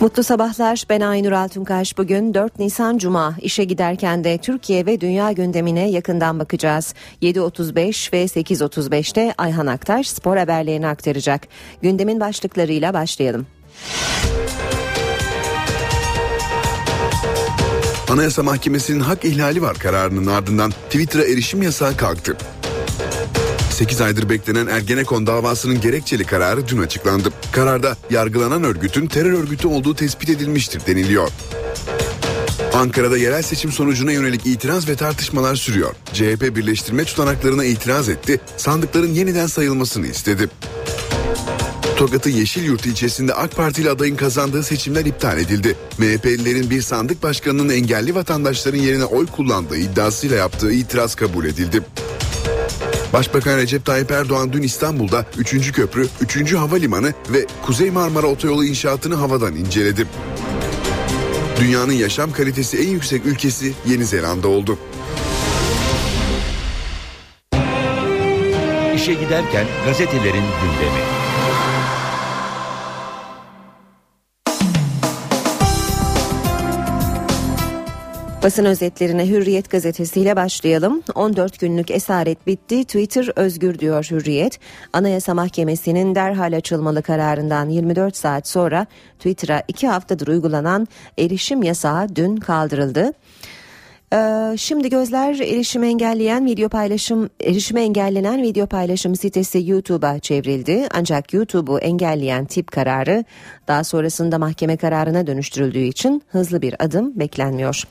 Mutlu sabahlar. Ben Aynur Altunkaş. Bugün 4 Nisan Cuma. İşe giderken de Türkiye ve dünya gündemine yakından bakacağız. 7.35 ve 8.35'te Ayhan Aktaş spor haberlerini aktaracak. Gündemin başlıklarıyla başlayalım. Anayasa Mahkemesi'nin hak ihlali var kararının ardından Twitter'a erişim yasağı kalktı. 8 aydır beklenen Ergenekon davasının gerekçeli kararı dün açıklandı. Kararda yargılanan örgütün terör örgütü olduğu tespit edilmiştir deniliyor. Ankara'da yerel seçim sonucuna yönelik itiraz ve tartışmalar sürüyor. CHP birleştirme tutanaklarına itiraz etti, sandıkların yeniden sayılmasını istedi. Tokat'ın Yeşilyurt ilçesinde AK Partili adayın kazandığı seçimler iptal edildi. MHP'lilerin bir sandık başkanının engelli vatandaşların yerine oy kullandığı iddiasıyla yaptığı itiraz kabul edildi. Başbakan Recep Tayyip Erdoğan dün İstanbul'da 3. Köprü, 3. Havalimanı ve Kuzey Marmara Otoyolu inşaatını havadan inceledi. Dünyanın yaşam kalitesi en yüksek ülkesi Yeni Zelanda oldu. İşe giderken gazetelerin gündemi. Basın özetlerine Hürriyet gazetesiyle başlayalım. 14 günlük esaret bitti. Twitter özgür diyor Hürriyet. Anayasa Mahkemesi'nin derhal açılmalı kararından 24 saat sonra Twitter'a 2 haftadır uygulanan erişim yasağı dün kaldırıldı. Ee, şimdi gözler erişim engelleyen video paylaşım erişime engellenen video paylaşım sitesi YouTube'a çevrildi. Ancak YouTube'u engelleyen tip kararı daha sonrasında mahkeme kararına dönüştürüldüğü için hızlı bir adım beklenmiyor.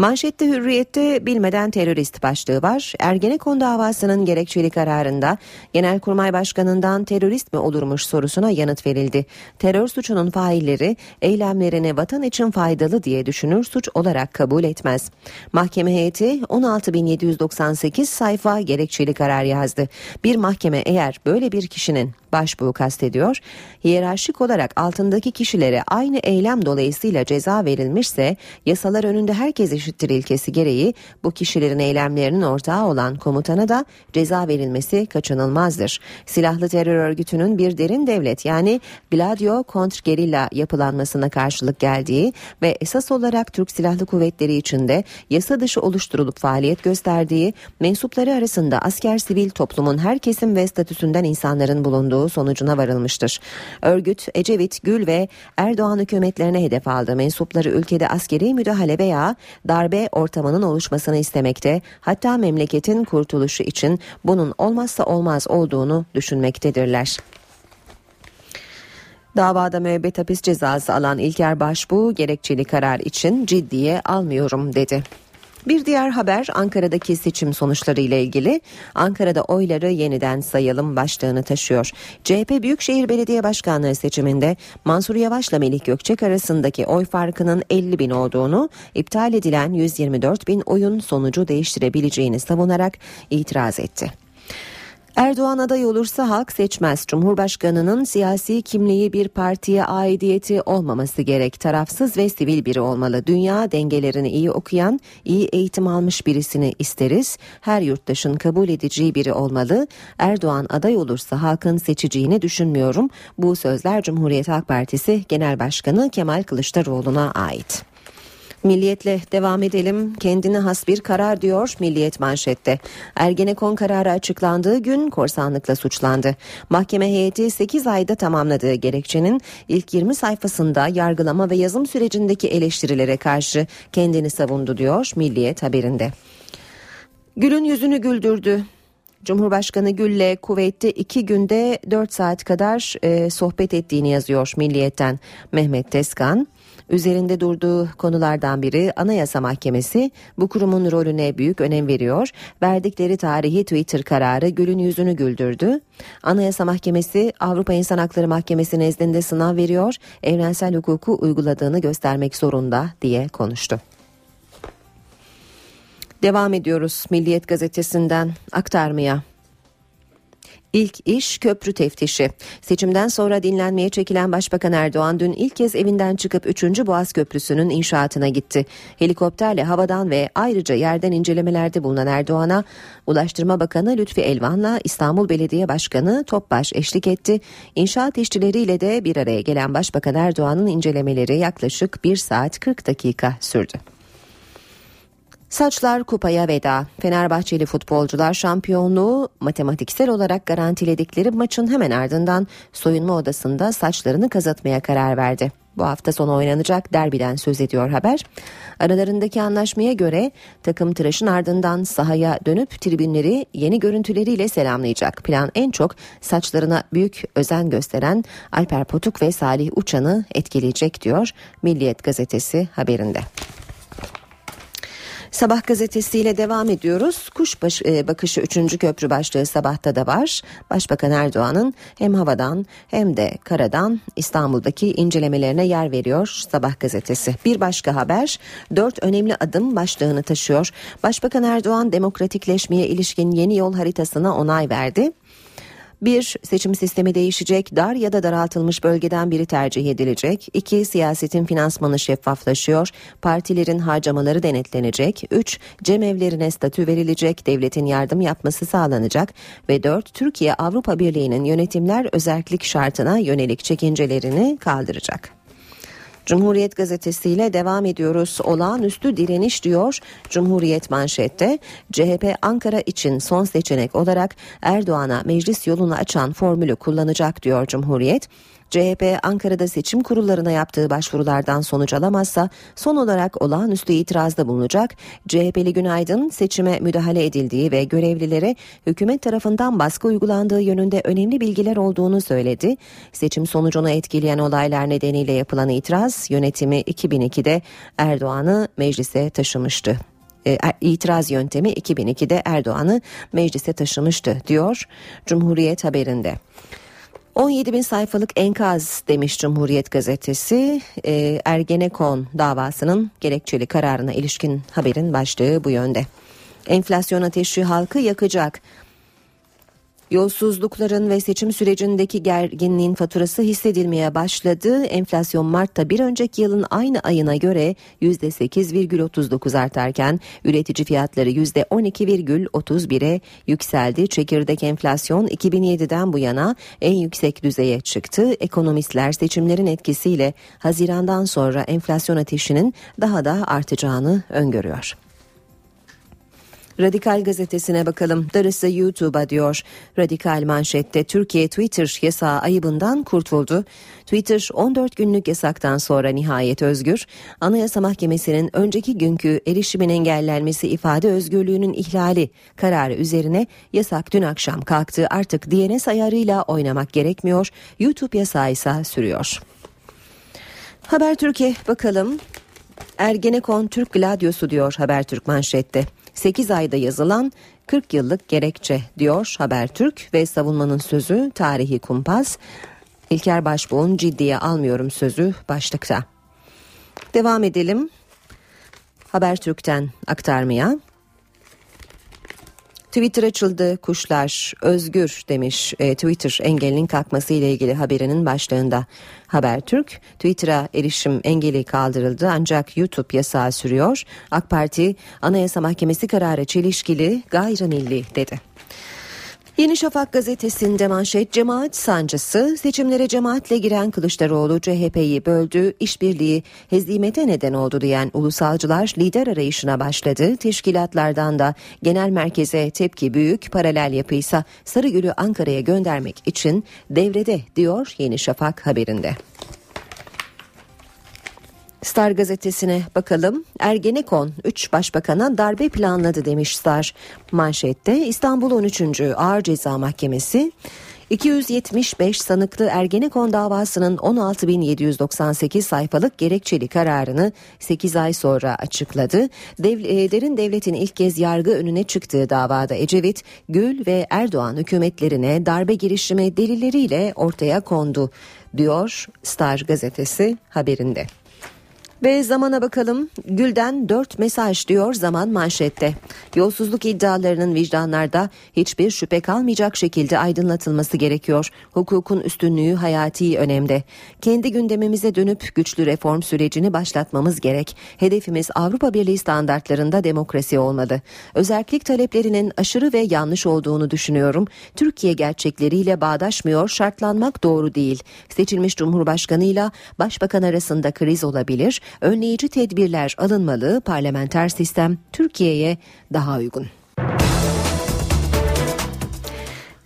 Manşette hürriyette bilmeden terörist başlığı var. Ergenekon davasının gerekçeli kararında Genelkurmay Başkanı'ndan terörist mi olurmuş sorusuna yanıt verildi. Terör suçunun failleri eylemlerini vatan için faydalı diye düşünür suç olarak kabul etmez. Mahkeme heyeti 16.798 sayfa gerekçeli karar yazdı. Bir mahkeme eğer böyle bir kişinin başbuğu kastediyor. Hiyerarşik olarak altındaki kişilere aynı eylem dolayısıyla ceza verilmişse yasalar önünde herkes eşittir ilkesi gereği bu kişilerin eylemlerinin ortağı olan komutana da ceza verilmesi kaçınılmazdır. Silahlı terör örgütünün bir derin devlet yani Gladio kontrgerilla yapılanmasına karşılık geldiği ve esas olarak Türk Silahlı Kuvvetleri içinde yasa dışı oluşturulup faaliyet gösterdiği mensupları arasında asker sivil toplumun her kesim ve statüsünden insanların bulunduğu olduğu sonucuna varılmıştır. Örgüt Ecevit, Gül ve Erdoğan hükümetlerine hedef aldı. Mensupları ülkede askeri müdahale veya darbe ortamının oluşmasını istemekte, hatta memleketin kurtuluşu için bunun olmazsa olmaz olduğunu düşünmektedirler. Davada müebbet hapis cezası alan İlker Başbuğ gerekçeli karar için ciddiye almıyorum dedi. Bir diğer haber Ankara'daki seçim sonuçları ile ilgili. Ankara'da oyları yeniden sayalım başlığını taşıyor. CHP Büyükşehir Belediye Başkanlığı seçiminde Mansur Yavaş'la Melih Gökçek arasındaki oy farkının 50 bin olduğunu, iptal edilen 124 bin oyun sonucu değiştirebileceğini savunarak itiraz etti. Erdoğan aday olursa halk seçmez. Cumhurbaşkanının siyasi kimliği bir partiye aidiyeti olmaması gerek. Tarafsız ve sivil biri olmalı. Dünya dengelerini iyi okuyan, iyi eğitim almış birisini isteriz. Her yurttaşın kabul edeceği biri olmalı. Erdoğan aday olursa halkın seçeceğini düşünmüyorum. Bu sözler Cumhuriyet Halk Partisi Genel Başkanı Kemal Kılıçdaroğlu'na ait. Milliyetle devam edelim. Kendine has bir karar diyor Milliyet manşette. Ergenekon kararı açıklandığı gün korsanlıkla suçlandı. Mahkeme heyeti 8 ayda tamamladığı gerekçenin ilk 20 sayfasında yargılama ve yazım sürecindeki eleştirilere karşı kendini savundu diyor Milliyet haberinde. Gül'ün yüzünü güldürdü. Cumhurbaşkanı Gül'le kuvvette iki günde 4 saat kadar e, sohbet ettiğini yazıyor Milliyet'ten Mehmet Tezkan. Üzerinde durduğu konulardan biri Anayasa Mahkemesi bu kurumun rolüne büyük önem veriyor. Verdikleri tarihi Twitter kararı Gül'ün yüzünü güldürdü. Anayasa Mahkemesi Avrupa İnsan Hakları Mahkemesi nezdinde sınav veriyor. Evrensel hukuku uyguladığını göstermek zorunda diye konuştu. Devam ediyoruz Milliyet gazetesinden aktarmaya. İlk iş köprü teftişi. Seçimden sonra dinlenmeye çekilen Başbakan Erdoğan dün ilk kez evinden çıkıp 3. Boğaz Köprüsü'nün inşaatına gitti. Helikopterle havadan ve ayrıca yerden incelemelerde bulunan Erdoğan'a Ulaştırma Bakanı Lütfi Elvan'la İstanbul Belediye Başkanı Topbaş eşlik etti. İnşaat işçileriyle de bir araya gelen Başbakan Erdoğan'ın incelemeleri yaklaşık 1 saat 40 dakika sürdü. Saçlar kupaya veda. Fenerbahçeli futbolcular şampiyonluğu matematiksel olarak garantiledikleri maçın hemen ardından soyunma odasında saçlarını kazatmaya karar verdi. Bu hafta sonu oynanacak derbiden söz ediyor haber. Aralarındaki anlaşmaya göre takım tıraşın ardından sahaya dönüp tribünleri yeni görüntüleriyle selamlayacak. Plan en çok saçlarına büyük özen gösteren Alper Potuk ve Salih Uçan'ı etkileyecek diyor Milliyet gazetesi haberinde. Sabah gazetesiyle devam ediyoruz. Kuş baş, e, bakışı 3. köprü başlığı sabahta da var. Başbakan Erdoğan'ın hem havadan hem de karadan İstanbul'daki incelemelerine yer veriyor Sabah gazetesi. Bir başka haber dört önemli adım başlığını taşıyor. Başbakan Erdoğan demokratikleşmeye ilişkin yeni yol haritasına onay verdi. Bir, seçim sistemi değişecek, dar ya da daraltılmış bölgeden biri tercih edilecek. İki, siyasetin finansmanı şeffaflaşıyor, partilerin harcamaları denetlenecek. Üç, cemevlerine statü verilecek, devletin yardım yapması sağlanacak. Ve dört, Türkiye Avrupa Birliği'nin yönetimler özellik şartına yönelik çekincelerini kaldıracak. Cumhuriyet gazetesiyle devam ediyoruz. Olağanüstü direniş diyor Cumhuriyet manşette. CHP Ankara için son seçenek olarak Erdoğan'a meclis yolunu açan formülü kullanacak diyor Cumhuriyet. CHP Ankara'da seçim kurullarına yaptığı başvurulardan sonuç alamazsa son olarak olağanüstü itirazda bulunacak. CHP'li Günaydın seçime müdahale edildiği ve görevlilere hükümet tarafından baskı uygulandığı yönünde önemli bilgiler olduğunu söyledi. Seçim sonucunu etkileyen olaylar nedeniyle yapılan itiraz yönetimi 2002'de Erdoğan'ı meclise taşımıştı e, itiraz yöntemi 2002'de Erdoğan'ı meclise taşımıştı diyor Cumhuriyet haberinde. 17 bin sayfalık enkaz demiş Cumhuriyet Gazetesi e, Ergenekon davasının gerekçeli kararına ilişkin haberin başlığı bu yönde. Enflasyon ateşi halkı yakacak. Yolsuzlukların ve seçim sürecindeki gerginliğin faturası hissedilmeye başladı. Enflasyon Mart'ta bir önceki yılın aynı ayına göre %8,39 artarken üretici fiyatları %12,31'e yükseldi. Çekirdek enflasyon 2007'den bu yana en yüksek düzeye çıktı. Ekonomistler seçimlerin etkisiyle Haziran'dan sonra enflasyon ateşinin daha da artacağını öngörüyor. Radikal gazetesine bakalım. Darısı YouTube'a diyor. Radikal manşette Türkiye Twitter yasağı ayıbından kurtuldu. Twitter 14 günlük yasaktan sonra nihayet özgür. Anayasa Mahkemesi'nin önceki günkü erişimin engellenmesi ifade özgürlüğünün ihlali kararı üzerine yasak dün akşam kalktı. Artık DNS ayarıyla oynamak gerekmiyor. YouTube yasağı ise sürüyor. Haber Türkiye bakalım. Ergenekon Türk Gladyosu diyor Habertürk manşette. 8 ayda yazılan 40 yıllık gerekçe diyor Habertürk ve savunmanın sözü tarihi kumpas. İlker Başbuğ'un ciddiye almıyorum sözü başlıkta. Devam edelim. Habertürk'ten aktarmaya. Twitter açıldı kuşlar özgür demiş e, Twitter engelinin kalkması ile ilgili haberinin başlığında. Habertürk Twitter'a erişim engeli kaldırıldı ancak YouTube yasağı sürüyor. AK Parti Anayasa Mahkemesi kararı çelişkili gayrimilli dedi. Yeni Şafak gazetesinde manşet cemaat sancısı seçimlere cemaatle giren Kılıçdaroğlu CHP'yi böldü, işbirliği hezimete neden oldu diyen ulusalcılar lider arayışına başladı. Teşkilatlardan da genel merkeze tepki büyük, paralel yapıysa Sarıgül'ü Ankara'ya göndermek için devrede diyor Yeni Şafak haberinde. Star gazetesine bakalım. Ergenekon 3 başbakana darbe planladı demiş Star. Manşette İstanbul 13. Ağır Ceza Mahkemesi 275 sanıklı Ergenekon davasının 16.798 sayfalık gerekçeli kararını 8 ay sonra açıkladı. Dev, e, derin devletin ilk kez yargı önüne çıktığı davada Ecevit, Gül ve Erdoğan hükümetlerine darbe girişimi delilleriyle ortaya kondu diyor Star gazetesi haberinde. Ve zamana bakalım. Gül'den 4 mesaj diyor zaman manşette. Yolsuzluk iddialarının vicdanlarda hiçbir şüphe kalmayacak şekilde aydınlatılması gerekiyor. Hukukun üstünlüğü hayati önemde. Kendi gündemimize dönüp güçlü reform sürecini başlatmamız gerek. Hedefimiz Avrupa Birliği standartlarında demokrasi olmalı. Özellik taleplerinin aşırı ve yanlış olduğunu düşünüyorum. Türkiye gerçekleriyle bağdaşmıyor, şartlanmak doğru değil. Seçilmiş Cumhurbaşkanıyla Başbakan arasında kriz olabilir önleyici tedbirler alınmalı, parlamenter sistem Türkiye'ye daha uygun.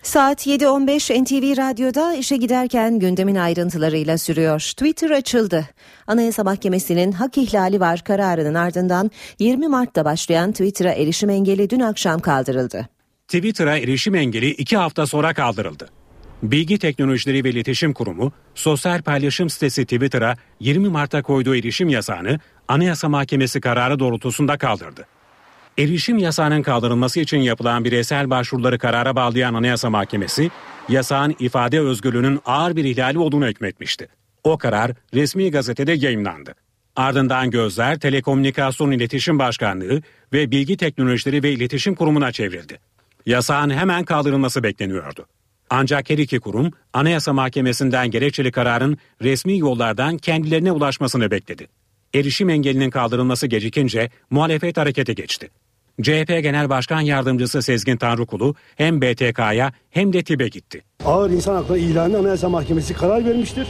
Saat 7.15 NTV Radyo'da işe giderken gündemin ayrıntılarıyla sürüyor. Twitter açıldı. Anayasa Mahkemesi'nin hak ihlali var kararının ardından 20 Mart'ta başlayan Twitter'a erişim engeli dün akşam kaldırıldı. Twitter'a erişim engeli iki hafta sonra kaldırıldı. Bilgi Teknolojileri ve İletişim Kurumu, sosyal paylaşım sitesi Twitter'a 20 Mart'ta koyduğu erişim yasağını Anayasa Mahkemesi kararı doğrultusunda kaldırdı. Erişim yasağının kaldırılması için yapılan bireysel başvuruları karara bağlayan Anayasa Mahkemesi, yasağın ifade özgürlüğünün ağır bir ihlali olduğunu hükmetmişti. O karar resmi gazetede yayınlandı. Ardından gözler Telekomünikasyon İletişim Başkanlığı ve Bilgi Teknolojileri ve İletişim Kurumu'na çevrildi. Yasağın hemen kaldırılması bekleniyordu. Ancak her iki kurum Anayasa Mahkemesi'nden gerekçeli kararın resmi yollardan kendilerine ulaşmasını bekledi. Erişim engelinin kaldırılması gecikince muhalefet harekete geçti. CHP Genel Başkan Yardımcısı Sezgin Tanrıkulu hem BTK'ya hem de TİB'e gitti. Ağır insan hakları ilanı Anayasa Mahkemesi karar vermiştir.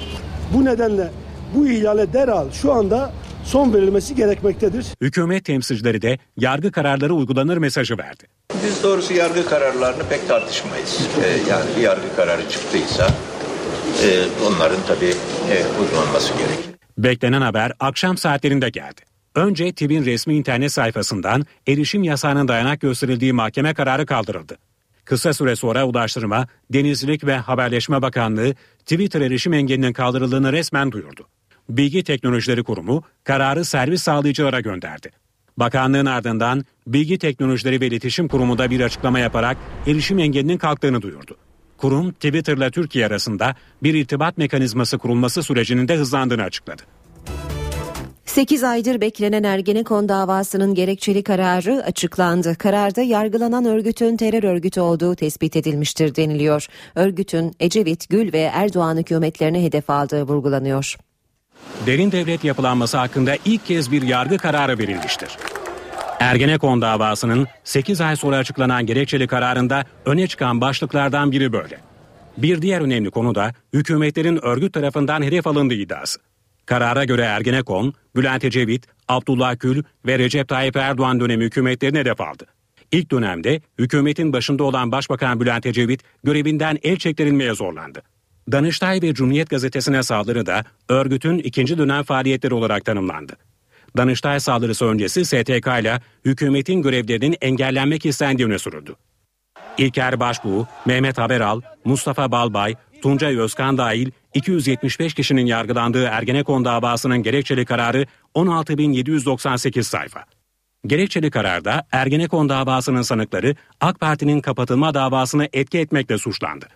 Bu nedenle bu ihlale derhal şu anda son verilmesi gerekmektedir. Hükümet temsilcileri de yargı kararları uygulanır mesajı verdi. Biz doğrusu yargı kararlarını pek tartışmayız. Ee, yani bir yargı kararı çıktıysa e, onların tabii e, uygulanması gerekir. Beklenen haber akşam saatlerinde geldi. Önce TİB'in resmi internet sayfasından erişim yasağının dayanak gösterildiği mahkeme kararı kaldırıldı. Kısa süre sonra Ulaştırma, Denizcilik ve Haberleşme Bakanlığı Twitter erişim engelinin kaldırıldığını resmen duyurdu. Bilgi Teknolojileri Kurumu kararı servis sağlayıcılara gönderdi. Bakanlığın ardından Bilgi Teknolojileri ve İletişim Kurumu da bir açıklama yaparak erişim engelinin kalktığını duyurdu. Kurum Twitter'la Türkiye arasında bir irtibat mekanizması kurulması sürecinin de hızlandığını açıkladı. 8 aydır beklenen Ergenekon davasının gerekçeli kararı açıklandı. Kararda yargılanan örgütün terör örgütü olduğu tespit edilmiştir deniliyor. Örgütün Ecevit, Gül ve Erdoğan hükümetlerine hedef aldığı vurgulanıyor. Derin devlet yapılanması hakkında ilk kez bir yargı kararı verilmiştir. Ergenekon davasının 8 ay sonra açıklanan gerekçeli kararında öne çıkan başlıklardan biri böyle. Bir diğer önemli konu da hükümetlerin örgüt tarafından hedef alındığı iddiası. Karara göre Ergenekon, Bülent Ecevit, Abdullah Gül ve Recep Tayyip Erdoğan dönemi hükümetlerine hedef aldı. İlk dönemde hükümetin başında olan Başbakan Bülent Ecevit görevinden el çektirilmeye zorlandı. Danıştay ve Cumhuriyet gazetesine saldırı da örgütün ikinci dönem faaliyetleri olarak tanımlandı. Danıştay saldırısı öncesi STK ile hükümetin görevlerinin engellenmek istendiği öne sürüldü. İlker Başbuğ, Mehmet Haberal, Mustafa Balbay, Tuncay Özkan dahil 275 kişinin yargılandığı Ergenekon davasının gerekçeli kararı 16.798 sayfa. Gerekçeli kararda Ergenekon davasının sanıkları AK Parti'nin kapatılma davasını etki etmekle suçlandı.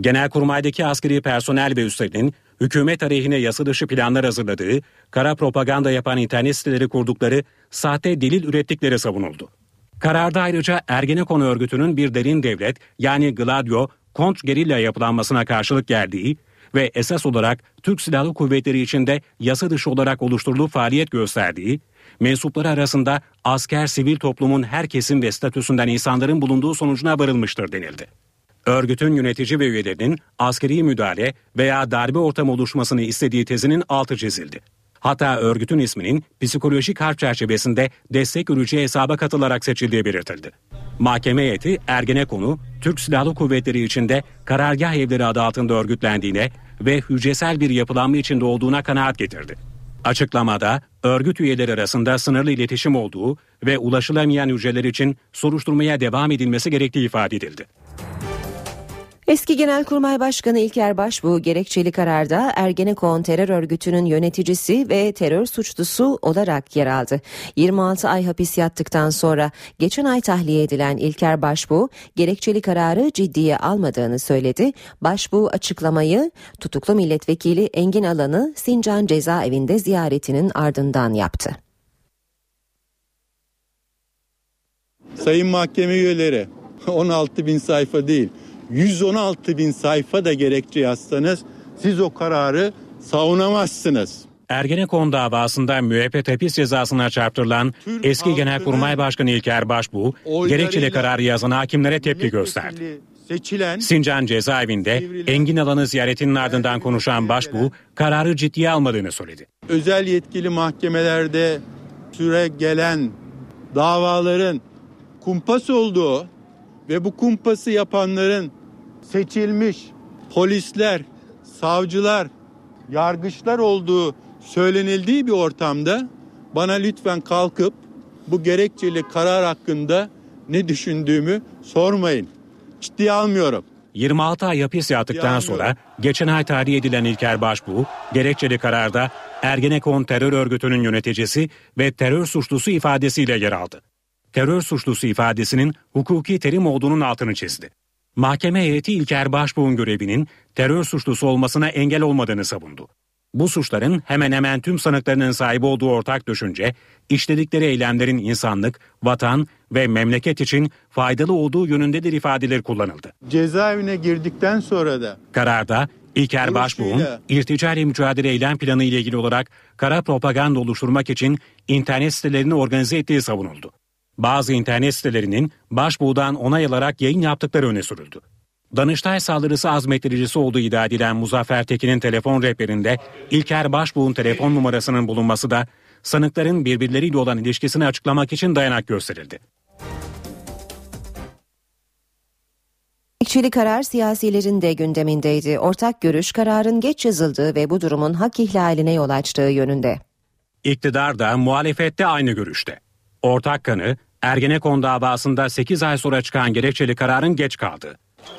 Genelkurmay'daki askeri personel ve üstlerinin hükümet aleyhine yasa dışı planlar hazırladığı, kara propaganda yapan internet siteleri kurdukları, sahte delil ürettikleri savunuldu. Kararda ayrıca Ergenekon örgütünün bir derin devlet yani Gladio, kont gerilla yapılanmasına karşılık geldiği ve esas olarak Türk Silahlı Kuvvetleri içinde yasa dışı olarak oluşturulup faaliyet gösterdiği, mensupları arasında asker sivil toplumun her kesim ve statüsünden insanların bulunduğu sonucuna varılmıştır denildi. Örgütün yönetici ve üyelerinin askeri müdahale veya darbe ortamı oluşmasını istediği tezinin altı çizildi. Hatta örgütün isminin psikolojik harp çerçevesinde destek ürücü hesaba katılarak seçildiği belirtildi. Mahkeme heyeti Ergenekon'u Türk Silahlı Kuvvetleri içinde karargah evleri adı altında örgütlendiğine ve hücresel bir yapılanma içinde olduğuna kanaat getirdi. Açıklamada örgüt üyeleri arasında sınırlı iletişim olduğu ve ulaşılamayan hücreler için soruşturmaya devam edilmesi gerektiği ifade edildi. Eski Genelkurmay Başkanı İlker Başbuğ gerekçeli kararda Ergenekon terör örgütünün yöneticisi ve terör suçlusu olarak yer aldı. 26 ay hapis yattıktan sonra geçen ay tahliye edilen İlker Başbuğ gerekçeli kararı ciddiye almadığını söyledi. Başbuğ açıklamayı tutuklu milletvekili Engin Alan'ı Sincan cezaevinde ziyaretinin ardından yaptı. Sayın mahkeme üyeleri 16 bin sayfa değil 116 bin sayfa da gerekçe yazsanız siz o kararı savunamazsınız. Ergenekon davasında müebbet hapis cezasına çarptırılan Türk eski Genelkurmay Başkanı İlker Başbuğ, gerekçeli kararı yazan hakimlere tepki gösterdi. Seçilen Sincan cezaevinde Engin Alan'ı ziyaretinin ardından konuşan Başbuğ, kararı ciddiye almadığını söyledi. özel yetkili mahkemelerde süre gelen davaların kumpas olduğu ve bu kumpası yapanların seçilmiş polisler, savcılar, yargıçlar olduğu söylenildiği bir ortamda bana lütfen kalkıp bu gerekçeli karar hakkında ne düşündüğümü sormayın. Ciddiye almıyorum. 26 ay hapis yattıktan sonra geçen ay tahliye edilen İlker Başbuğ, gerekçeli kararda Ergenekon terör örgütünün yöneticisi ve terör suçlusu ifadesiyle yer aldı. Terör suçlusu ifadesinin hukuki terim olduğunun altını çizdi. Mahkeme heyeti İlker Başbuğ'un görevinin terör suçlusu olmasına engel olmadığını savundu. Bu suçların hemen hemen tüm sanıklarının sahibi olduğu ortak düşünce, işledikleri eylemlerin insanlık, vatan ve memleket için faydalı olduğu yönündedir ifadeleri kullanıldı. Cezaevine girdikten sonra da Kararda İlker Başbuğ'un Dolayısıyla- irticali mücadele eylem planı ile ilgili olarak kara propaganda oluşturmak için internet sitelerini organize ettiği savunuldu. Bazı internet sitelerinin Başbuğ'dan onay alarak yayın yaptıkları öne sürüldü. Danıştay saldırısı azmettiricisi olduğu iddia edilen Muzaffer Tekin'in telefon rehberinde İlker Başbuğ'un telefon numarasının bulunması da sanıkların birbirleriyle olan ilişkisini açıklamak için dayanak gösterildi. Gerekçeli karar siyasilerin de gündemindeydi. Ortak görüş kararın geç yazıldığı ve bu durumun hak ihlaline yol açtığı yönünde. İktidar da muhalefette aynı görüşte. Ortak kanı Ergenekon davasında 8 ay sonra çıkan gerekçeli kararın geç kaldı.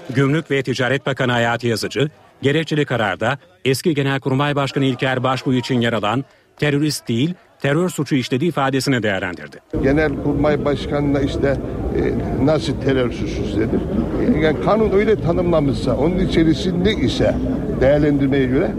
Gümrük ve Ticaret Bakanı Hayati Yazıcı, gerekçeli kararda eski Genelkurmay Başkanı İlker Başbuğ için yer alan terörist değil, terör suçu işlediği ifadesini değerlendirdi. Genelkurmay Başkanı'na işte e, nasıl terör suçlusudur? E, yani kanun öyle tanımlamışsa, onun içerisinde ise değerlendirmeye göre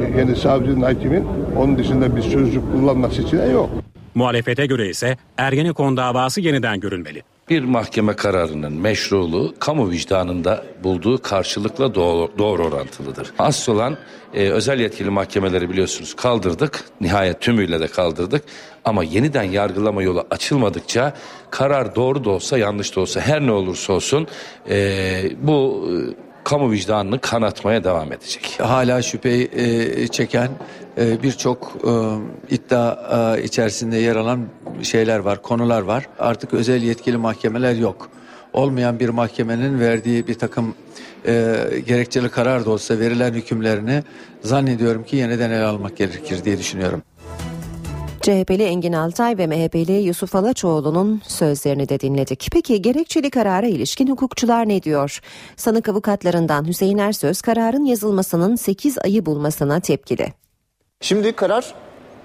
e, yani savcının, hakimin onun dışında bir sözcük kullanması için yok. Muhalefete göre ise Ergenekon davası yeniden görülmeli. Bir mahkeme kararının meşruluğu kamu vicdanında bulduğu karşılıkla doğru, doğru orantılıdır. Asıl olan e, özel yetkili mahkemeleri biliyorsunuz kaldırdık. Nihayet tümüyle de kaldırdık. Ama yeniden yargılama yolu açılmadıkça karar doğru da olsa yanlış da olsa her ne olursa olsun e, bu e, kamu vicdanını kanatmaya devam edecek. hala şüpheyi e, çeken e, birçok e, iddia e, içerisinde yer alan şeyler var, konular var. Artık özel yetkili mahkemeler yok. Olmayan bir mahkemenin verdiği bir takım e, gerekçeli karar da olsa verilen hükümlerini zannediyorum ki yeniden ele almak gerekir diye düşünüyorum. CHP'li Engin Altay ve MHP'li Yusuf Alaçoğlu'nun sözlerini de dinledik. Peki gerekçeli karara ilişkin hukukçular ne diyor? Sanık avukatlarından Hüseyin Ersöz kararın yazılmasının 8 ayı bulmasına tepkili. Şimdi karar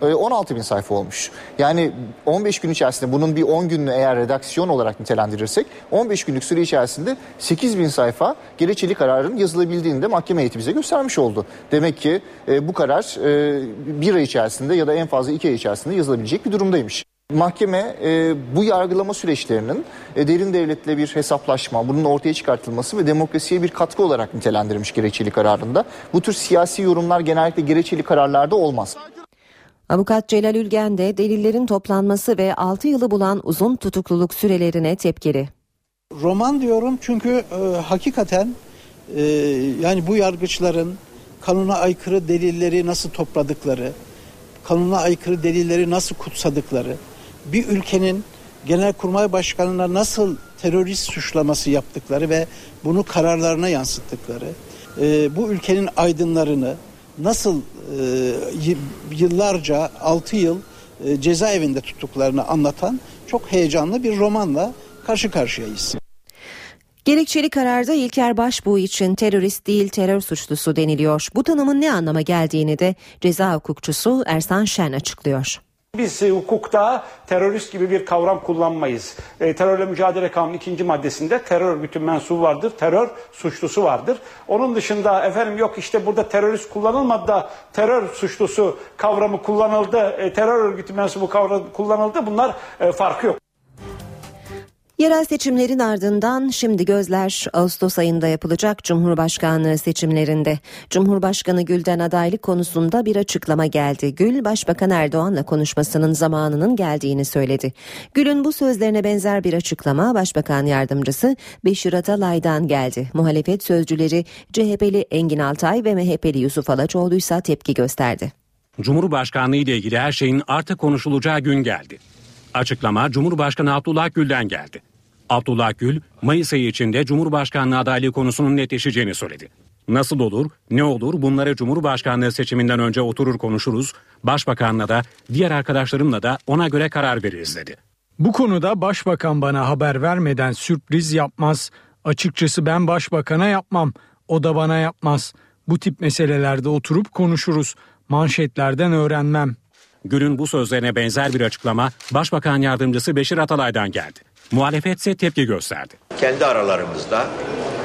16 bin sayfa olmuş. Yani 15 gün içerisinde bunun bir 10 gününü eğer redaksiyon olarak nitelendirirsek 15 günlük süre içerisinde 8 bin sayfa gerekçeli kararın yazılabildiğini de mahkeme heyeti bize göstermiş oldu. Demek ki e, bu karar e, bir ay içerisinde ya da en fazla iki ay içerisinde yazılabilecek bir durumdaymış. Mahkeme e, bu yargılama süreçlerinin e, derin devletle bir hesaplaşma, bunun ortaya çıkartılması ve demokrasiye bir katkı olarak nitelendirilmiş gerekçeli kararında. Bu tür siyasi yorumlar genellikle gerekçeli kararlarda olmaz. Avukat Celal Ülgen de delillerin toplanması ve 6 yılı bulan uzun tutukluluk sürelerine tepkili. Roman diyorum çünkü e, hakikaten e, yani bu yargıçların kanuna aykırı delilleri nasıl topladıkları, kanuna aykırı delilleri nasıl kutsadıkları, bir ülkenin genelkurmay başkanına nasıl terörist suçlaması yaptıkları ve bunu kararlarına yansıttıkları, e, bu ülkenin aydınlarını nasıl e, yıllarca 6 yıl e, cezaevinde tuttuklarını anlatan çok heyecanlı bir romanla karşı karşıyayız. Gerekçeli kararda İlker Başbuğ için terörist değil terör suçlusu deniliyor. Bu tanımın ne anlama geldiğini de ceza hukukçusu Ersan Şen açıklıyor. Biz e, hukukta terörist gibi bir kavram kullanmayız. E, terörle mücadele kanunu ikinci maddesinde terör örgütü mensubu vardır, terör suçlusu vardır. Onun dışında efendim yok işte burada terörist kullanılmadı da terör suçlusu kavramı kullanıldı, e, terör örgütü mensubu kavramı kullanıldı. Bunlar e, farkı yok. Yerel seçimlerin ardından şimdi gözler Ağustos ayında yapılacak Cumhurbaşkanlığı seçimlerinde. Cumhurbaşkanı Gül'den adaylık konusunda bir açıklama geldi. Gül, Başbakan Erdoğan'la konuşmasının zamanının geldiğini söyledi. Gül'ün bu sözlerine benzer bir açıklama Başbakan Yardımcısı Beşir Atalay'dan geldi. Muhalefet sözcüleri CHP'li Engin Altay ve MHP'li Yusuf Alaçoğlu ise tepki gösterdi. Cumhurbaşkanlığı ile ilgili her şeyin artık konuşulacağı gün geldi. Açıklama Cumhurbaşkanı Abdullah Gül'den geldi. Abdullah Gül, Mayıs ayı içinde Cumhurbaşkanlığı adaylığı konusunun netleşeceğini söyledi. Nasıl olur, ne olur bunları Cumhurbaşkanlığı seçiminden önce oturur konuşuruz, Başbakanla da diğer arkadaşlarımla da ona göre karar veririz dedi. Bu konuda Başbakan bana haber vermeden sürpriz yapmaz. Açıkçası ben Başbakan'a yapmam, o da bana yapmaz. Bu tip meselelerde oturup konuşuruz. Manşetlerden öğrenmem. Gül'ün bu sözlerine benzer bir açıklama Başbakan Yardımcısı Beşir Atalay'dan geldi. Muhalefet ise tepki gösterdi. Kendi aralarımızda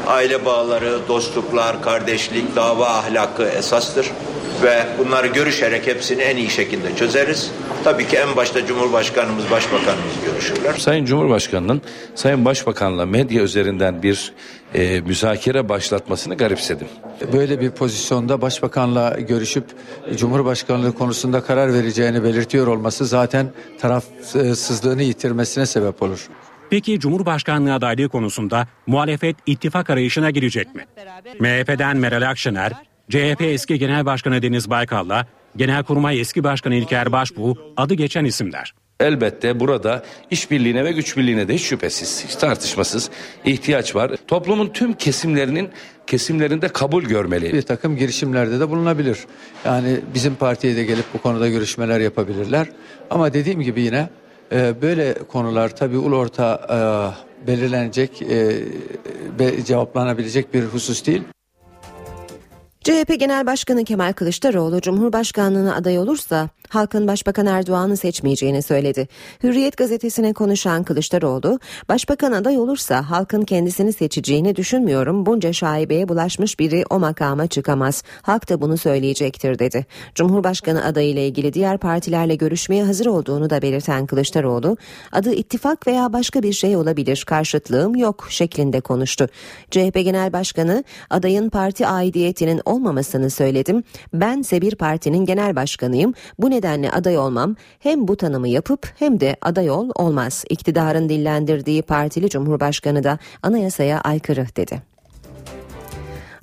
aile bağları, dostluklar, kardeşlik, dava ahlakı esastır ve bunları görüşerek hepsini en iyi şekilde çözeriz. Tabii ki en başta Cumhurbaşkanımız, Başbakanımız görüşürler. Sayın Cumhurbaşkanı'nın Sayın Başbakan'la medya üzerinden bir e, müzakere başlatmasını garipsedim. Böyle bir pozisyonda başbakanla görüşüp Cumhurbaşkanlığı konusunda karar vereceğini belirtiyor olması zaten tarafsızlığını yitirmesine sebep olur. Peki Cumhurbaşkanlığı adaylığı konusunda muhalefet ittifak arayışına girecek mi? MHP'den Meral Akşener, CHP eski Genel Başkanı Deniz Baykal'la Genelkurmay eski Başkanı İlker Başbuğ adı geçen isimler. Elbette burada işbirliğine ve güç birliğine de hiç şüphesiz, hiç tartışmasız ihtiyaç var. Toplumun tüm kesimlerinin kesimlerinde kabul görmeli. Bir takım girişimlerde de bulunabilir. Yani bizim partiye de gelip bu konuda görüşmeler yapabilirler. Ama dediğim gibi yine e, böyle konular tabii ulu orta e, belirlenecek, e, cevaplanabilecek bir husus değil. CHP Genel Başkanı Kemal Kılıçdaroğlu Cumhurbaşkanlığına aday olursa halkın Başbakan Erdoğan'ı seçmeyeceğini söyledi. Hürriyet gazetesine konuşan Kılıçdaroğlu, Başbakan aday olursa halkın kendisini seçeceğini düşünmüyorum. Bunca şaibeye bulaşmış biri o makama çıkamaz. Halk da bunu söyleyecektir dedi. Cumhurbaşkanı adayı ile ilgili diğer partilerle görüşmeye hazır olduğunu da belirten Kılıçdaroğlu, adı ittifak veya başka bir şey olabilir. Karşıtlığım yok şeklinde konuştu. CHP Genel Başkanı adayın parti aidiyetinin olmamasını söyledim. Bense bir partinin genel başkanıyım. Bu nedenle aday olmam. Hem bu tanımı yapıp hem de aday ol olmaz. İktidarın dillendirdiği partili cumhurbaşkanı da anayasaya aykırı dedi.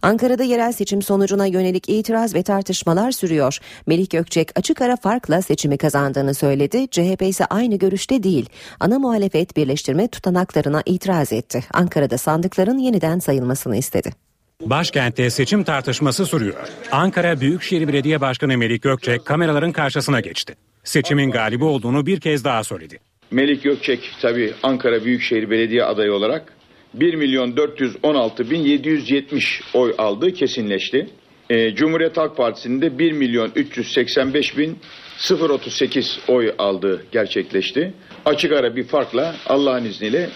Ankara'da yerel seçim sonucuna yönelik itiraz ve tartışmalar sürüyor. Melih Gökçek açık ara farkla seçimi kazandığını söyledi. CHP ise aynı görüşte değil. Ana muhalefet birleştirme tutanaklarına itiraz etti. Ankara'da sandıkların yeniden sayılmasını istedi. Başkentte seçim tartışması sürüyor. Ankara Büyükşehir Belediye Başkanı Melih Gökçek kameraların karşısına geçti. Seçimin galibi olduğunu bir kez daha söyledi. Melik Gökçek tabii Ankara Büyükşehir Belediye adayı olarak 1 milyon 416 bin 770 oy aldığı kesinleşti. Ee, Cumhuriyet Halk Partisi'nin de 1 milyon 385 bin 038 oy aldığı gerçekleşti. Açık ara bir farkla Allah'ın izniyle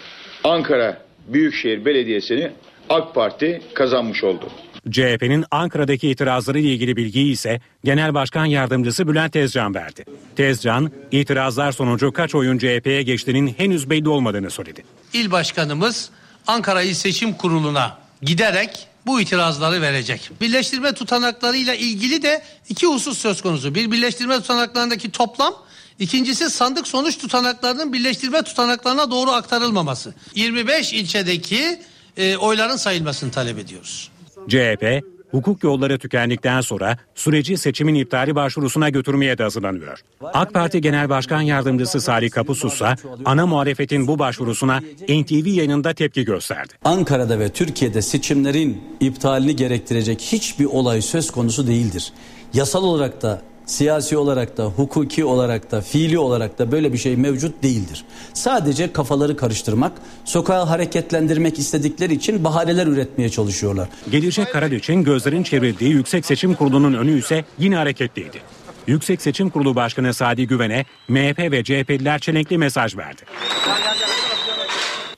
Ankara Büyükşehir Belediyesi'ni AK Parti kazanmış oldu. CHP'nin Ankara'daki itirazları ile ilgili bilgiyi ise Genel Başkan Yardımcısı Bülent Tezcan verdi. Tezcan, itirazlar sonucu kaç oyun CHP'ye geçtiğinin henüz belli olmadığını söyledi. İl Başkanımız Ankara İl Seçim Kurulu'na giderek bu itirazları verecek. Birleştirme tutanaklarıyla ilgili de iki husus söz konusu. Bir birleştirme tutanaklarındaki toplam, ikincisi sandık sonuç tutanaklarının birleştirme tutanaklarına doğru aktarılmaması. 25 ilçedeki e, oyların sayılmasını talep ediyoruz. CHP, hukuk yolları tükendikten sonra süreci seçimin iptali başvurusuna götürmeye de hazırlanıyor. AK Parti Genel Başkan Yardımcısı Salih Kapusus ise ana muhalefetin bu başvurusuna NTV yayınında tepki gösterdi. Ankara'da ve Türkiye'de seçimlerin iptalini gerektirecek hiçbir olay söz konusu değildir. Yasal olarak da siyasi olarak da, hukuki olarak da, fiili olarak da böyle bir şey mevcut değildir. Sadece kafaları karıştırmak, sokağı hareketlendirmek istedikleri için bahaneler üretmeye çalışıyorlar. Gelecek karar için gözlerin çevrildiği Yüksek Seçim Kurulu'nun önü ise yine hareketliydi. Yüksek Seçim Kurulu Başkanı Sadi Güven'e MHP ve CHP'liler çelenkli mesaj verdi.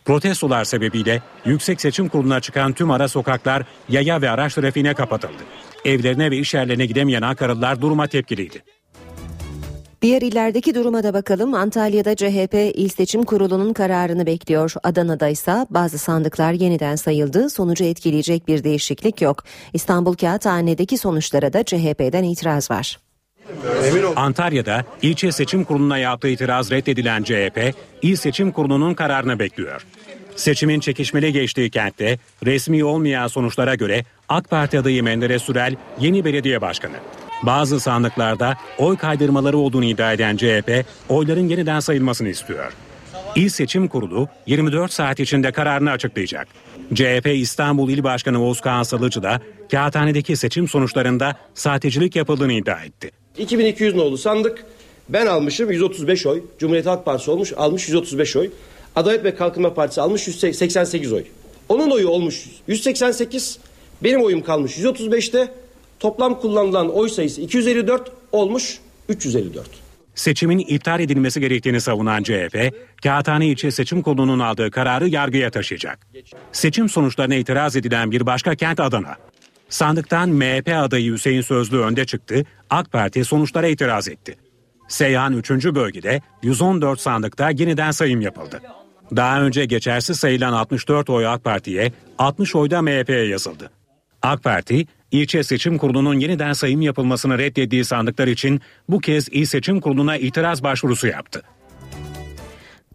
Protestolar sebebiyle Yüksek Seçim Kurulu'na çıkan tüm ara sokaklar yaya ve araç trafiğine kapatıldı. Evlerine ve iş yerlerine gidemeyen Ankaralılar duruma tepkiliydi. Diğer illerdeki duruma da bakalım. Antalya'da CHP İl Seçim Kurulu'nun kararını bekliyor. Adana'da ise bazı sandıklar yeniden sayıldı. Sonucu etkileyecek bir değişiklik yok. İstanbul Kağıthane'deki sonuçlara da CHP'den itiraz var. Antalya'da ilçe seçim kuruluna yaptığı itiraz reddedilen CHP, il seçim kurulunun kararını bekliyor. Seçimin çekişmeli geçtiği kentte resmi olmayan sonuçlara göre AK Parti adayı Menderes Sürel yeni belediye başkanı. Bazı sandıklarda oy kaydırmaları olduğunu iddia eden CHP oyların yeniden sayılmasını istiyor. İl Seçim Kurulu 24 saat içinde kararını açıklayacak. CHP İstanbul İl Başkanı Oğuzkan Salıcı da Kağıthane'deki seçim sonuçlarında sahtecilik yapıldığını iddia etti. 2200 nolu sandık. Ben almışım 135 oy. Cumhuriyet Halk Partisi olmuş almış 135 oy. Adalet ve Kalkınma Partisi almış 188 oy. Onun oyu olmuş 188. Benim oyum kalmış 135'te. Toplam kullanılan oy sayısı 254 olmuş 354. Seçimin iptal edilmesi gerektiğini savunan CHP, Kağıthane İlçe Seçim Kurulu'nun aldığı kararı yargıya taşıyacak. Seçim sonuçlarına itiraz edilen bir başka kent Adana. Sandıktan MHP adayı Hüseyin Sözlü önde çıktı, AK Parti sonuçlara itiraz etti. Seyhan 3. bölgede 114 sandıkta yeniden sayım yapıldı. Daha önce geçersiz sayılan 64 oy AK Parti'ye, 60 oyda MHP'ye yazıldı. AK Parti, ilçe seçim kurulunun yeniden sayım yapılmasını reddettiği sandıklar için bu kez il seçim kuruluna itiraz başvurusu yaptı.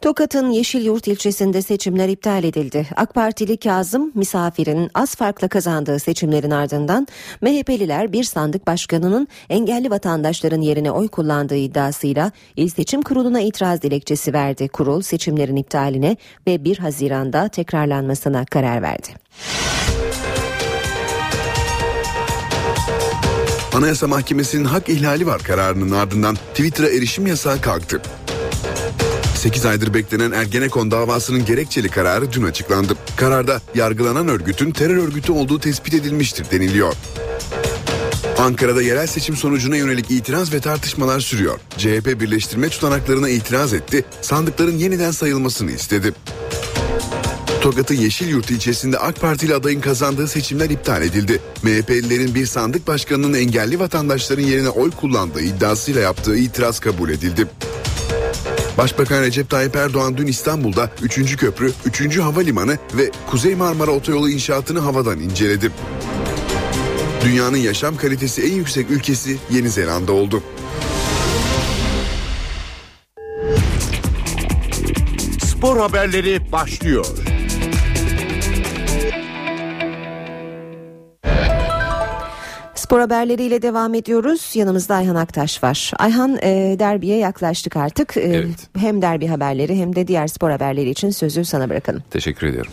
Tokat'ın Yeşilyurt ilçesinde seçimler iptal edildi. AK Partili Kazım Misafir'in az farkla kazandığı seçimlerin ardından MHP'liler bir sandık başkanının engelli vatandaşların yerine oy kullandığı iddiasıyla İl Seçim Kurulu'na itiraz dilekçesi verdi. Kurul seçimlerin iptaline ve 1 Haziran'da tekrarlanmasına karar verdi. Anayasa Mahkemesi'nin hak ihlali var kararının ardından Twitter'a erişim yasağı kalktı. 8 aydır beklenen Ergenekon davasının gerekçeli kararı dün açıklandı. Kararda yargılanan örgütün terör örgütü olduğu tespit edilmiştir deniliyor. Ankara'da yerel seçim sonucuna yönelik itiraz ve tartışmalar sürüyor. CHP birleştirme tutanaklarına itiraz etti, sandıkların yeniden sayılmasını istedi. Tokat'ın Yeşilyurt ilçesinde AK Partili adayın kazandığı seçimler iptal edildi. MHP'lilerin bir sandık başkanının engelli vatandaşların yerine oy kullandığı iddiasıyla yaptığı itiraz kabul edildi. Başbakan Recep Tayyip Erdoğan dün İstanbul'da 3. köprü, 3. havalimanı ve Kuzey Marmara Otoyolu inşaatını havadan inceledi. Dünyanın yaşam kalitesi en yüksek ülkesi Yeni Zelanda oldu. Spor haberleri başlıyor. Spor haberleriyle devam ediyoruz. Yanımızda Ayhan Aktaş var. Ayhan e, derbiye yaklaştık artık. E, Evet. Hem derbi haberleri hem de diğer spor haberleri için sözü sana bırakalım. Teşekkür ediyorum.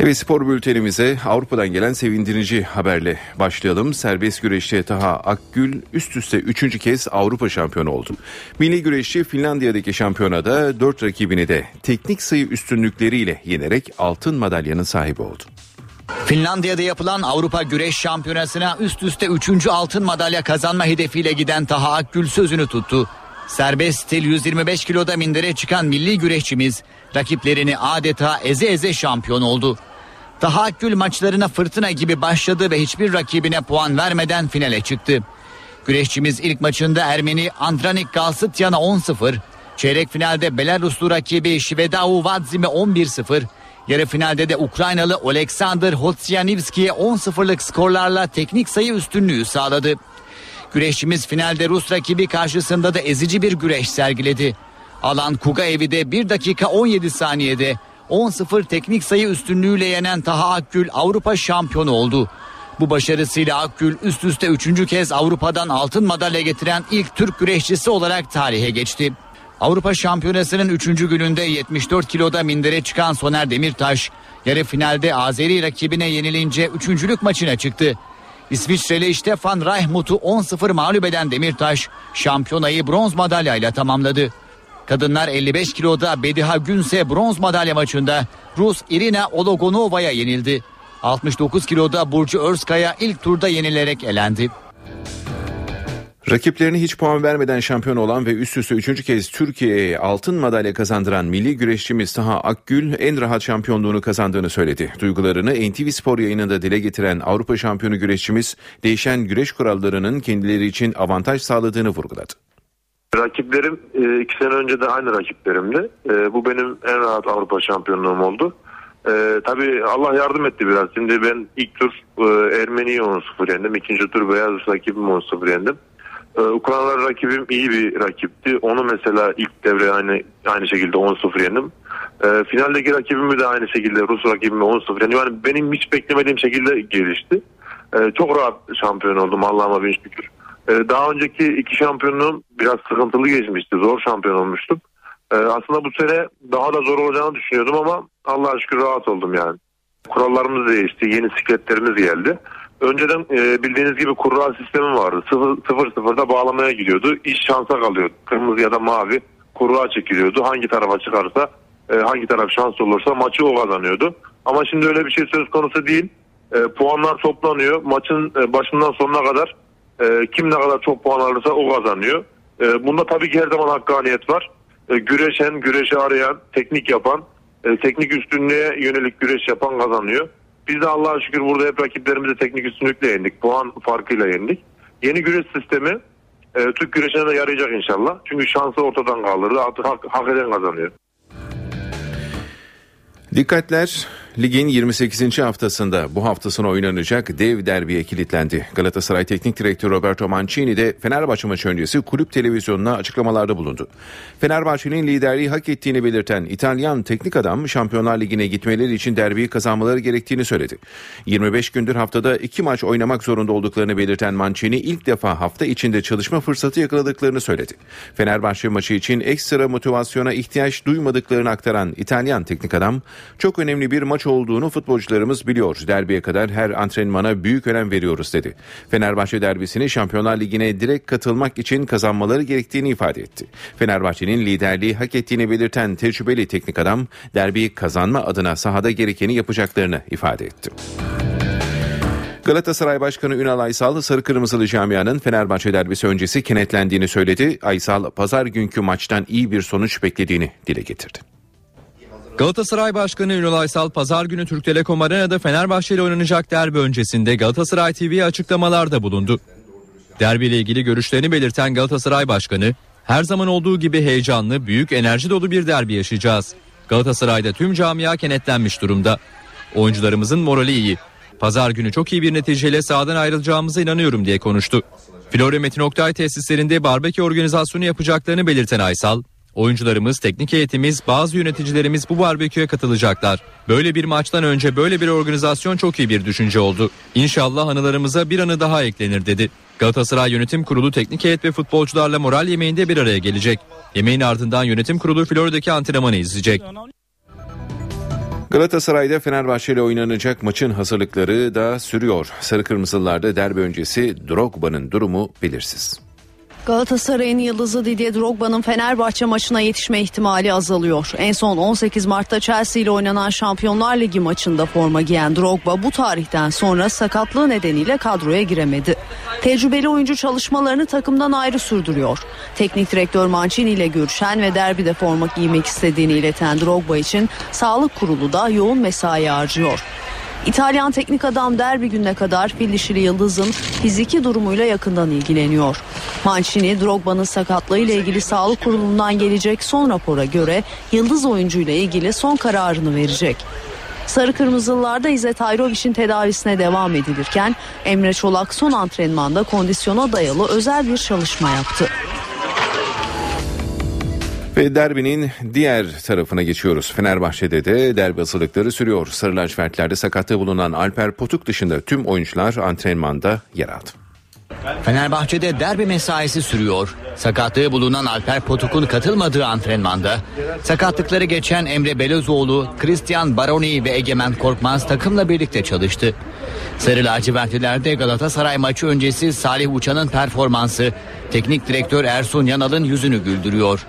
Evet spor bültenimize Avrupa'dan gelen sevindirici haberle başlayalım. Serbest güreşte Taha Akgül üst üste üçüncü kez Avrupa şampiyonu oldu. Milli güreşçi Finlandiya'daki şampiyonada dört rakibini de teknik sayı üstünlükleriyle yenerek altın madalyanın sahibi oldu. Finlandiya'da yapılan Avrupa Güreş Şampiyonası'na üst üste 3. altın madalya kazanma hedefiyle giden Taha Akgül sözünü tuttu. Serbest stil 125 kiloda mindere çıkan milli güreşçimiz rakiplerini adeta eze eze şampiyon oldu. Taha Akgül maçlarına fırtına gibi başladı ve hiçbir rakibine puan vermeden finale çıktı. Güreşçimiz ilk maçında Ermeni Andranik Galsıtyan'a 10-0, çeyrek finalde Belaruslu rakibi Şvedau Vadzim'e 11-0, yarı finalde de Ukraynalı Oleksandr Hotsianivski'ye 10-0'lık skorlarla teknik sayı üstünlüğü sağladı. Güreşçimiz finalde Rus rakibi karşısında da ezici bir güreş sergiledi. Alan Kugaev'i de 1 dakika 17 saniyede 10-0 teknik sayı üstünlüğüyle yenen Taha Akgül Avrupa şampiyonu oldu. Bu başarısıyla Akgül üst üste üçüncü kez Avrupa'dan altın madalya getiren ilk Türk güreşçisi olarak tarihe geçti. Avrupa Şampiyonası'nın 3. gününde 74 kiloda mindere çıkan Soner Demirtaş Yarı finalde Azeri rakibine yenilince üçüncülük maçına çıktı. İsviçreli Stefan Reichmut'u 10-0 mağlup eden Demirtaş şampiyonayı bronz madalyayla tamamladı. Kadınlar 55 kiloda Bediha Günse bronz madalya maçında Rus Irina Ologonova'ya yenildi. 69 kiloda Burcu Özkaya ilk turda yenilerek elendi. Rakiplerine hiç puan vermeden şampiyon olan ve üst üste üçüncü kez Türkiye'ye altın madalya kazandıran milli güreşçimiz Taha Akgül en rahat şampiyonluğunu kazandığını söyledi. Duygularını NTV Spor yayınında dile getiren Avrupa şampiyonu güreşçimiz değişen güreş kurallarının kendileri için avantaj sağladığını vurguladı. Rakiplerim e, iki sene önce de aynı rakiplerimdi. E, bu benim en rahat Avrupa şampiyonluğum oldu. E, tabii Allah yardım etti biraz. Şimdi ben ilk tur Ermeni'yi 10-0 yendim. İkinci tur Beyaz rakibimi 10-0 yendim. Ukraynalı rakibim iyi bir rakipti. Onu mesela ilk devre aynı aynı şekilde 10-0 yendim. E, finaldeki rakibimi de aynı şekilde Rus rakibimi 10-0 yendim. Yani benim hiç beklemediğim şekilde gelişti. E, çok rahat şampiyon oldum Allah'ıma bin şükür. E, daha önceki iki şampiyonluğum biraz sıkıntılı geçmişti. Zor şampiyon olmuştum. E, aslında bu sene daha da zor olacağını düşünüyordum ama Allah'a şükür rahat oldum yani. Kurallarımız değişti. Yeni sikletlerimiz geldi. Önceden e, bildiğiniz gibi kurra sistemi vardı. 0-0'da bağlamaya gidiyordu. İş şansa kalıyordu. Kırmızı ya da mavi kurra çekiliyordu. Hangi tarafa çıkarsa e, hangi taraf şans olursa maçı o kazanıyordu. Ama şimdi öyle bir şey söz konusu değil. E, puanlar toplanıyor. Maçın e, başından sonuna kadar e, kim ne kadar çok puan alırsa o kazanıyor. E, bunda tabii ki her zaman hakkaniyet var. E, güreşen, güreşi arayan, teknik yapan, e, teknik üstünlüğe yönelik güreş yapan kazanıyor. Biz de Allah'a şükür burada hep rakiplerimizi teknik üstünlükle yendik. Puan farkıyla yendik. Yeni güreş sistemi e, Türk güreşine de yarayacak inşallah. Çünkü şansı ortadan kaldırdı. Artık hak, hak eden kazanıyor. Dikkatler ligin 28. haftasında bu hafta oynanacak dev derbiye kilitlendi. Galatasaray Teknik Direktörü Roberto Mancini de Fenerbahçe maçı öncesi kulüp televizyonuna açıklamalarda bulundu. Fenerbahçe'nin liderliği hak ettiğini belirten İtalyan teknik adam Şampiyonlar Ligi'ne gitmeleri için derbiyi kazanmaları gerektiğini söyledi. 25 gündür haftada iki maç oynamak zorunda olduklarını belirten Mancini ilk defa hafta içinde çalışma fırsatı yakaladıklarını söyledi. Fenerbahçe maçı için ekstra motivasyona ihtiyaç duymadıklarını aktaran İtalyan teknik adam çok önemli bir maç olduğunu futbolcularımız biliyor. Derbiye kadar her antrenmana büyük önem veriyoruz dedi. Fenerbahçe derbisini Şampiyonlar Ligi'ne direkt katılmak için kazanmaları gerektiğini ifade etti. Fenerbahçe'nin liderliği hak ettiğini belirten tecrübeli teknik adam derbiyi kazanma adına sahada gerekeni yapacaklarını ifade etti. Galatasaray Başkanı Ünal Aysal Sarı Kırmızılı camianın Fenerbahçe derbisi öncesi kenetlendiğini söyledi. Aysal pazar günkü maçtan iyi bir sonuç beklediğini dile getirdi. Galatasaray Başkanı Ünal Aysal pazar günü Türk Telekom Arena'da Fenerbahçe ile oynanacak derbi öncesinde Galatasaray TV'ye açıklamalarda bulundu. Derbi ile ilgili görüşlerini belirten Galatasaray Başkanı, her zaman olduğu gibi heyecanlı, büyük enerji dolu bir derbi yaşayacağız. Galatasaray'da tüm camia kenetlenmiş durumda. Oyuncularımızın morali iyi. Pazar günü çok iyi bir neticeyle sahadan ayrılacağımıza inanıyorum diye konuştu. Florya Metin Oktay tesislerinde barbekü organizasyonu yapacaklarını belirten Aysal, Oyuncularımız, teknik heyetimiz, bazı yöneticilerimiz bu barbeküye katılacaklar. Böyle bir maçtan önce böyle bir organizasyon çok iyi bir düşünce oldu. İnşallah anılarımıza bir anı daha eklenir dedi. Galatasaray Yönetim Kurulu teknik heyet ve futbolcularla moral yemeğinde bir araya gelecek. Yemeğin ardından yönetim kurulu Florya'daki antrenmanı izleyecek. Galatasaray'da Fenerbahçe ile oynanacak maçın hazırlıkları da sürüyor. Sarı Kırmızılarda derbi öncesi Drogba'nın durumu belirsiz. Galatasaray'ın yıldızı Didier Drogba'nın Fenerbahçe maçına yetişme ihtimali azalıyor. En son 18 Mart'ta Chelsea ile oynanan Şampiyonlar Ligi maçında forma giyen Drogba bu tarihten sonra sakatlığı nedeniyle kadroya giremedi. Tecrübeli oyuncu çalışmalarını takımdan ayrı sürdürüyor. Teknik direktör Mancini ile görüşen ve derbide forma giymek istediğini ileten Drogba için sağlık kurulu da yoğun mesai harcıyor. İtalyan teknik adam derbi gününe kadar fil dişili Yıldız'ın fiziki durumuyla yakından ilgileniyor. Mancini Drogba'nın sakatlığı ile ilgili sağlık kurulundan gelecek son rapora göre Yıldız oyuncu ile ilgili son kararını verecek. Sarı Kırmızılılarda İzzet Ayrovic'in tedavisine devam edilirken Emre Çolak son antrenmanda kondisyona dayalı özel bir çalışma yaptı. Ve derbinin diğer tarafına geçiyoruz. Fenerbahçe'de de derbi hazırlıkları sürüyor. Sarı lacivertlerde sakatlığı bulunan Alper Potuk dışında tüm oyuncular antrenmanda yer aldı. Fenerbahçe'de derbi mesaisi sürüyor. Sakatlığı bulunan Alper Potuk'un katılmadığı antrenmanda sakatlıkları geçen Emre Belözoğlu, Christian Baroni ve Egemen Korkmaz takımla birlikte çalıştı. Sarı lacivertlilerde Galatasaray maçı öncesi Salih Uçan'ın performansı teknik direktör Ersun Yanal'ın yüzünü güldürüyor.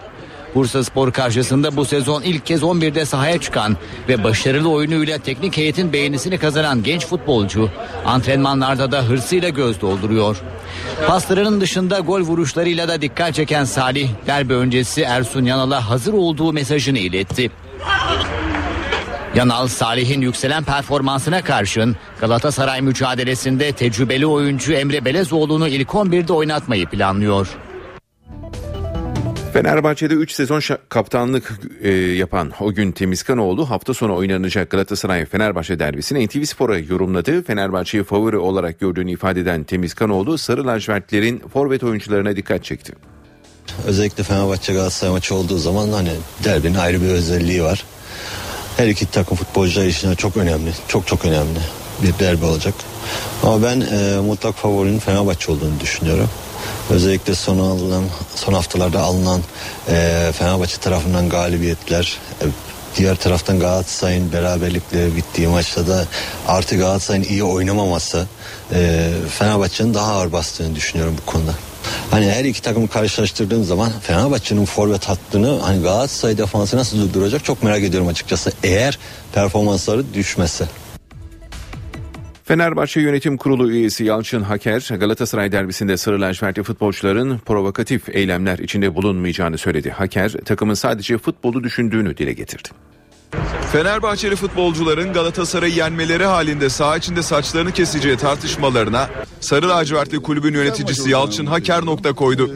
Bursa Spor karşısında bu sezon ilk kez 11'de sahaya çıkan ve başarılı oyunuyla teknik heyetin beğenisini kazanan genç futbolcu antrenmanlarda da hırsıyla göz dolduruyor. Paslarının dışında gol vuruşlarıyla da dikkat çeken Salih derbi öncesi Ersun Yanal'a hazır olduğu mesajını iletti. Yanal Salih'in yükselen performansına karşın Galatasaray mücadelesinde tecrübeli oyuncu Emre Belezoğlu'nu ilk 11'de oynatmayı planlıyor. Fenerbahçe'de 3 sezon kaptanlık e, yapan o gün Temizkanoğlu hafta sonu oynanacak Galatasaray Fenerbahçe derbisini NTV Spor'a yorumladı. Fenerbahçe'yi favori olarak gördüğünü ifade eden Temizkanoğlu sarı lacivertlerin forvet oyuncularına dikkat çekti. Özellikle Fenerbahçe Galatasaray maçı olduğu zaman hani derbinin ayrı bir özelliği var. Her iki takım futbolcular için çok önemli. Çok çok önemli bir derbi olacak. Ama ben e, mutlak favorinin Fenerbahçe olduğunu düşünüyorum. Özellikle son alınan son haftalarda alınan e, Fenerbahçe tarafından galibiyetler e, diğer taraftan Galatasaray'ın beraberlikle bittiği maçta da artı Galatasaray'ın iyi oynamaması e, Fenerbahçe'nin daha ağır bastığını düşünüyorum bu konuda. Hani her iki takımı karşılaştırdığım zaman Fenerbahçe'nin forvet hattını hani Galatasaray defansı nasıl durduracak çok merak ediyorum açıkçası. Eğer performansları düşmezse. Fenerbahçe Yönetim Kurulu üyesi Yalçın Haker, Galatasaray derbisinde sarı lacivertli futbolcuların provokatif eylemler içinde bulunmayacağını söyledi. Haker, takımın sadece futbolu düşündüğünü dile getirdi. Fenerbahçeli futbolcuların Galatasaray'ı yenmeleri halinde saha içinde saçlarını keseceği tartışmalarına Sarı Lacivertli kulübün yöneticisi Yalçın Haker nokta koydu.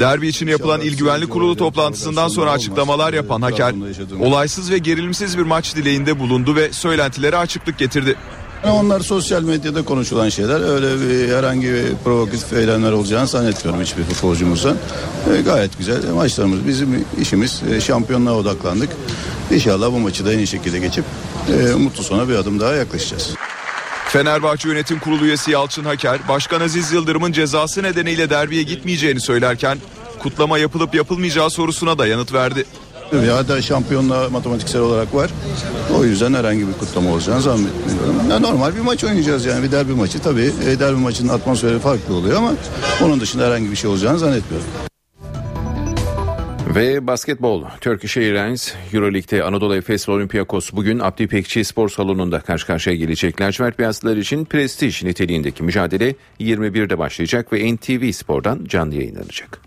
Derbi için yapılan İl Güvenlik Kurulu toplantısından sonra açıklamalar yapan Haker, olaysız ve gerilimsiz bir maç dileğinde bulundu ve söylentilere açıklık getirdi. Onlar sosyal medyada konuşulan şeyler. Öyle bir herhangi bir provokatif eylemler olacağını zannetmiyorum hiçbir futbolcumuzdan. E, gayet güzel maçlarımız. Bizim işimiz e, şampiyonluğa odaklandık. İnşallah bu maçı da en iyi şekilde geçip e, mutlu sona bir adım daha yaklaşacağız. Fenerbahçe Yönetim Kurulu üyesi Yalçın Haker, Başkan Aziz Yıldırım'ın cezası nedeniyle derbiye gitmeyeceğini söylerken kutlama yapılıp yapılmayacağı sorusuna da yanıt verdi. Ya da şampiyonluğa matematiksel olarak var. O yüzden herhangi bir kutlama olacağını zannetmiyorum. Ya normal bir maç oynayacağız yani bir derbi maçı. Tabii e, derbi maçının atmosferi farklı oluyor ama onun dışında herhangi bir şey olacağını zannetmiyorum. Ve basketbol Turkish Airlines Euroleague'de Anadolu Efes ve Olympiakos bugün Abdi İpekçi Spor Salonu'nda karşı karşıya gelecek. Lacivert Beyazlılar için prestij niteliğindeki mücadele 21'de başlayacak ve NTV Spor'dan canlı yayınlanacak.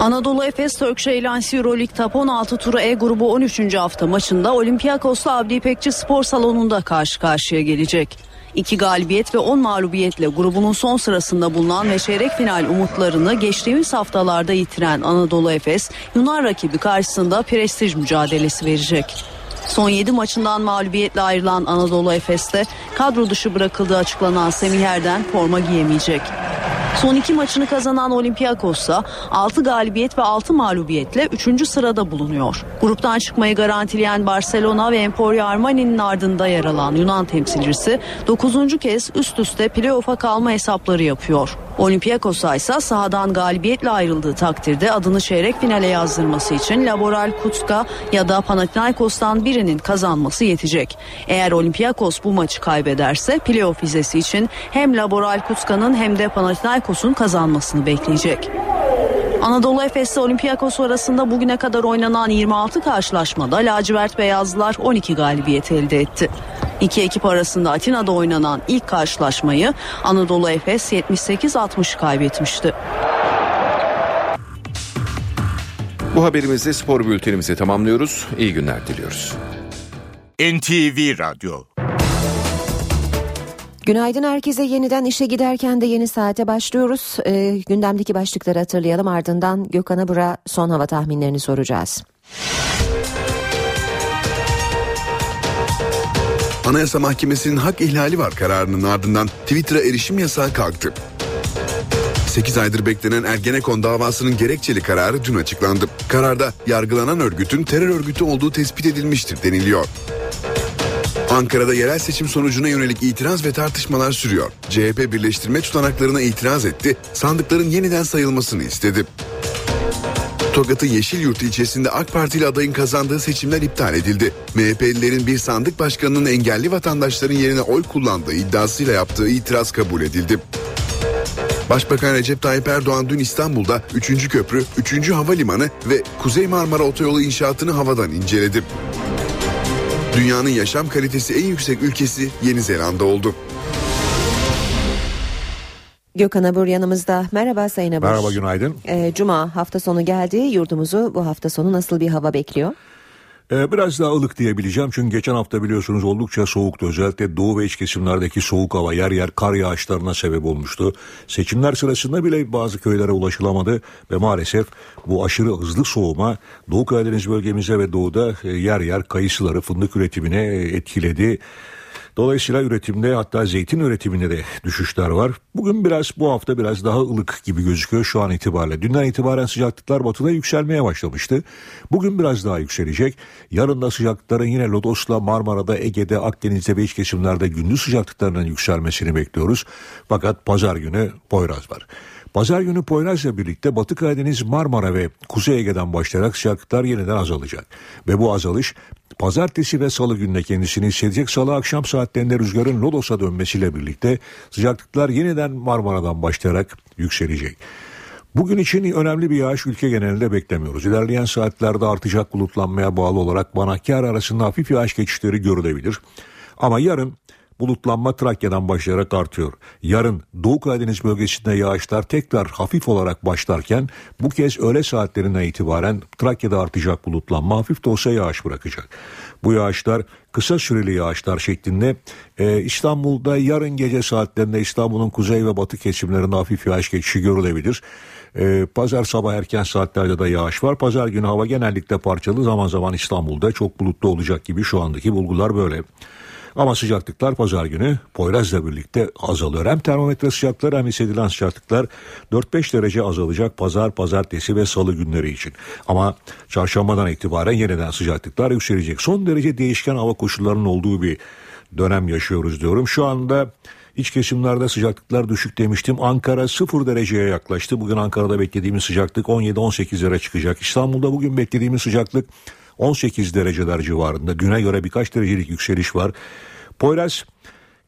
Anadolu Efes Turkish Airlines Euroleague Top 16 turu E grubu 13. hafta maçında Olympiakos'la Abdi İpekçi Spor Salonu'nda karşı karşıya gelecek. İki galibiyet ve 10 mağlubiyetle grubunun son sırasında bulunan ve çeyrek final umutlarını geçtiğimiz haftalarda yitiren Anadolu Efes, Yunan rakibi karşısında prestij mücadelesi verecek. Son 7 maçından mağlubiyetle ayrılan Anadolu Efes'te kadro dışı bırakıldığı açıklanan Semih Erden forma giyemeyecek. Son iki maçını kazanan Olympiakos ise 6 galibiyet ve 6 mağlubiyetle 3. sırada bulunuyor. Gruptan çıkmayı garantileyen Barcelona ve Emporio Armani'nin ardında yer alan Yunan temsilcisi 9. kez üst üste playoff'a kalma hesapları yapıyor. Olympiakos'a ise sahadan galibiyetle ayrıldığı takdirde adını çeyrek finale yazdırması için Laboral Kutska ya da Panathinaikos'tan birinin kazanması yetecek. Eğer Olympiakos bu maçı kaybederse playoff vizesi için hem Laboral Kutska'nın hem de Panathinaikos'un kazanmasını bekleyecek. Anadolu Efes ile Olympiakos arasında bugüne kadar oynanan 26 karşılaşmada lacivert beyazlılar 12 galibiyet elde etti. İki ekip arasında Atina'da oynanan ilk karşılaşmayı Anadolu Efes 78-60 kaybetmişti. Bu haberimizle spor bültenimizi tamamlıyoruz. İyi günler diliyoruz. NTV Radyo Günaydın herkese yeniden işe giderken de yeni saate başlıyoruz. Ee, gündemdeki başlıkları hatırlayalım ardından Gökhan Abura son hava tahminlerini soracağız. Anayasa Mahkemesi'nin hak ihlali var kararının ardından Twitter'a erişim yasağı kalktı. 8 aydır beklenen Ergenekon davasının gerekçeli kararı dün açıklandı. Kararda yargılanan örgütün terör örgütü olduğu tespit edilmiştir deniliyor. Ankara'da yerel seçim sonucuna yönelik itiraz ve tartışmalar sürüyor. CHP birleştirme tutanaklarına itiraz etti, sandıkların yeniden sayılmasını istedi. Tokat'ın Yeşilyurt ilçesinde AK Partili adayın kazandığı seçimler iptal edildi. MHP'lilerin bir sandık başkanının engelli vatandaşların yerine oy kullandığı iddiasıyla yaptığı itiraz kabul edildi. Başbakan Recep Tayyip Erdoğan dün İstanbul'da 3. köprü, 3. havalimanı ve Kuzey Marmara Otoyolu inşaatını havadan inceledi. Dünyanın yaşam kalitesi en yüksek ülkesi Yeni Zelanda oldu. Gökhan Abur yanımızda. Merhaba Sayın Abur. Merhaba günaydın. Ee, Cuma hafta sonu geldi. Yurdumuzu bu hafta sonu nasıl bir hava bekliyor? Ee, biraz daha ılık diyebileceğim çünkü geçen hafta biliyorsunuz oldukça soğuktu. Özellikle doğu ve iç kesimlerdeki soğuk hava yer yer kar yağışlarına sebep olmuştu. Seçimler sırasında bile bazı köylere ulaşılamadı ve maalesef bu aşırı hızlı soğuma Doğu Karadeniz bölgemize ve doğuda e, yer yer kayısıları fındık üretimine e, etkiledi. Dolayısıyla üretimde hatta zeytin üretiminde de düşüşler var. Bugün biraz bu hafta biraz daha ılık gibi gözüküyor şu an itibariyle. Dünden itibaren sıcaklıklar batıda yükselmeye başlamıştı. Bugün biraz daha yükselecek. Yarın da sıcaklıkların yine Lodos'la Marmara'da, Ege'de, Akdeniz'de ve iç kesimlerde gündüz sıcaklıklarının yükselmesini bekliyoruz. Fakat pazar günü Poyraz var. Pazar günü Poyraz'la birlikte Batı Karadeniz, Marmara ve Kuzey Ege'den başlayarak sıcaklıklar yeniden azalacak. Ve bu azalış pazartesi ve salı gününe kendisini hissedecek. Salı akşam saatlerinde rüzgarın Lodos'a dönmesiyle birlikte sıcaklıklar yeniden Marmara'dan başlayarak yükselecek. Bugün için önemli bir yağış ülke genelinde beklemiyoruz. İlerleyen saatlerde artacak bulutlanmaya bağlı olarak Banakkar arasında hafif yağış geçişleri görülebilir. Ama yarın bulutlanma Trakya'dan başlayarak artıyor. Yarın Doğu Karadeniz bölgesinde yağışlar tekrar hafif olarak başlarken bu kez öğle saatlerinden itibaren Trakya'da artacak bulutlanma hafif de olsa yağış bırakacak. Bu yağışlar kısa süreli yağışlar şeklinde ee, İstanbul'da yarın gece saatlerinde İstanbul'un kuzey ve batı kesimlerinde hafif yağış geçişi görülebilir. Ee, pazar sabah erken saatlerde de yağış var. Pazar günü hava genellikle parçalı zaman zaman İstanbul'da çok bulutlu olacak gibi şu andaki bulgular böyle. Ama sıcaklıklar pazar günü Poyraz'la birlikte azalıyor. Hem termometre sıcaklıkları hem hissedilen sıcaklıklar 4-5 derece azalacak pazar, pazartesi ve salı günleri için. Ama çarşambadan itibaren yeniden sıcaklıklar yükselecek. Son derece değişken hava koşullarının olduğu bir dönem yaşıyoruz diyorum. Şu anda İç kesimlerde sıcaklıklar düşük demiştim. Ankara 0 dereceye yaklaştı. Bugün Ankara'da beklediğimiz sıcaklık 17-18'lere çıkacak. İstanbul'da bugün beklediğimiz sıcaklık 18 dereceler civarında. Düne göre birkaç derecelik yükseliş var. Poyraz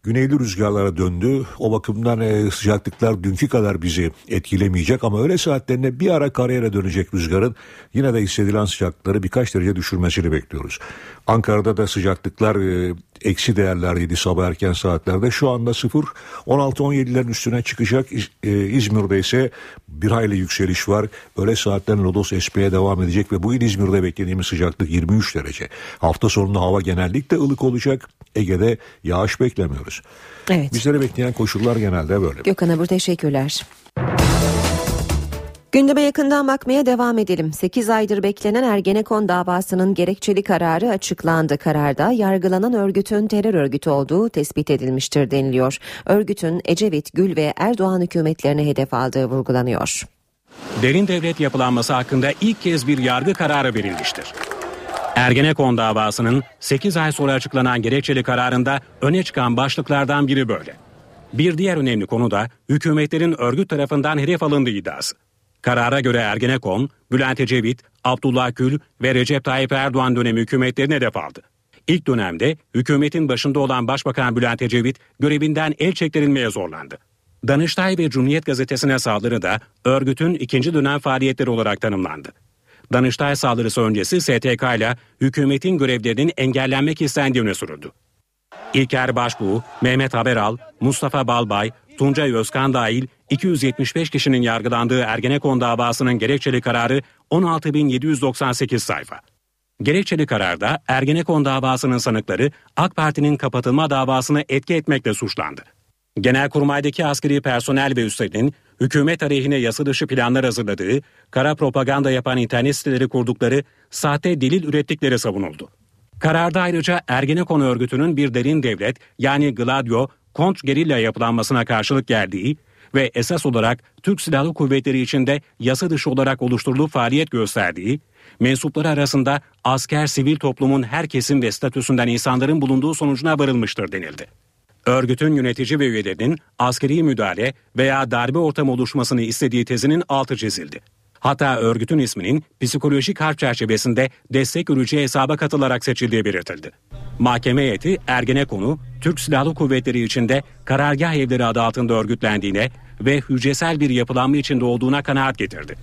güneyli rüzgarlara döndü. O bakımdan e, sıcaklıklar dünkü kadar bizi etkilemeyecek ama öğle saatlerinde bir ara kariyere dönecek rüzgarın yine de hissedilen sıcaklıkları birkaç derece düşürmesini bekliyoruz. Ankara'da da sıcaklıklar e, eksi değerlerdeydi sabah erken saatlerde. Şu anda 0 16-17'lerin üstüne çıkacak. E, İzmir'de ise bir hayli yükseliş var. Öğle saatlerin Lodos esmeye devam edecek ve bugün İzmir'de beklediğimiz sıcaklık 23 derece. Hafta sonunda hava genellikle ılık olacak. Ege'de yağış beklemiyoruz. Evet. Bizleri bekleyen koşullar genelde böyle. Gökhan Abur teşekkürler. Gündeme yakından bakmaya devam edelim. 8 aydır beklenen Ergenekon davasının gerekçeli kararı açıklandı. Kararda yargılanan örgütün terör örgütü olduğu tespit edilmiştir deniliyor. Örgütün Ecevit, Gül ve Erdoğan hükümetlerine hedef aldığı vurgulanıyor. Derin devlet yapılanması hakkında ilk kez bir yargı kararı verilmiştir. Ergenekon davasının 8 ay sonra açıklanan gerekçeli kararında öne çıkan başlıklardan biri böyle. Bir diğer önemli konu da hükümetlerin örgüt tarafından hedef alındığı iddiası. Karara göre Ergenekon, Bülent Ecevit, Abdullah Gül ve Recep Tayyip Erdoğan dönemi hükümetlerine hedef aldı. İlk dönemde hükümetin başında olan Başbakan Bülent Ecevit görevinden el çektirilmeye zorlandı. Danıştay ve Cumhuriyet gazetesine saldırı da örgütün ikinci dönem faaliyetleri olarak tanımlandı. Danıştay saldırısı öncesi STK ile hükümetin görevlerinin engellenmek istendiği öne sürüldü. İlker Başbuğ, Mehmet Haberal, Mustafa Balbay, Tuncay Özkan dahil 275 kişinin yargılandığı Ergenekon davasının gerekçeli kararı 16.798 sayfa. Gerekçeli kararda Ergenekon davasının sanıkları AK Parti'nin kapatılma davasını etki etmekle suçlandı. Genelkurmay'daki askeri personel ve üstlerin hükümet aleyhine yasa dışı planlar hazırladığı, kara propaganda yapan internet siteleri kurdukları, sahte delil ürettikleri savunuldu. Kararda ayrıca Ergenekon örgütünün bir derin devlet yani Gladio, kont gerilla yapılanmasına karşılık geldiği ve esas olarak Türk Silahlı Kuvvetleri içinde yasa dışı olarak oluşturulup faaliyet gösterdiği mensupları arasında asker sivil toplumun her kesim ve statüsünden insanların bulunduğu sonucuna varılmıştır denildi. Örgütün yönetici ve üyelerinin askeri müdahale veya darbe ortamı oluşmasını istediği tezinin altı çizildi. Hatta örgütün isminin psikolojik harp çerçevesinde destek ürücü hesaba katılarak seçildiği belirtildi. Mahkeme heyeti Ergenekon'u Türk Silahlı Kuvvetleri içinde karargah evleri adı altında örgütlendiğine ve hücresel bir yapılanma içinde olduğuna kanaat getirdi.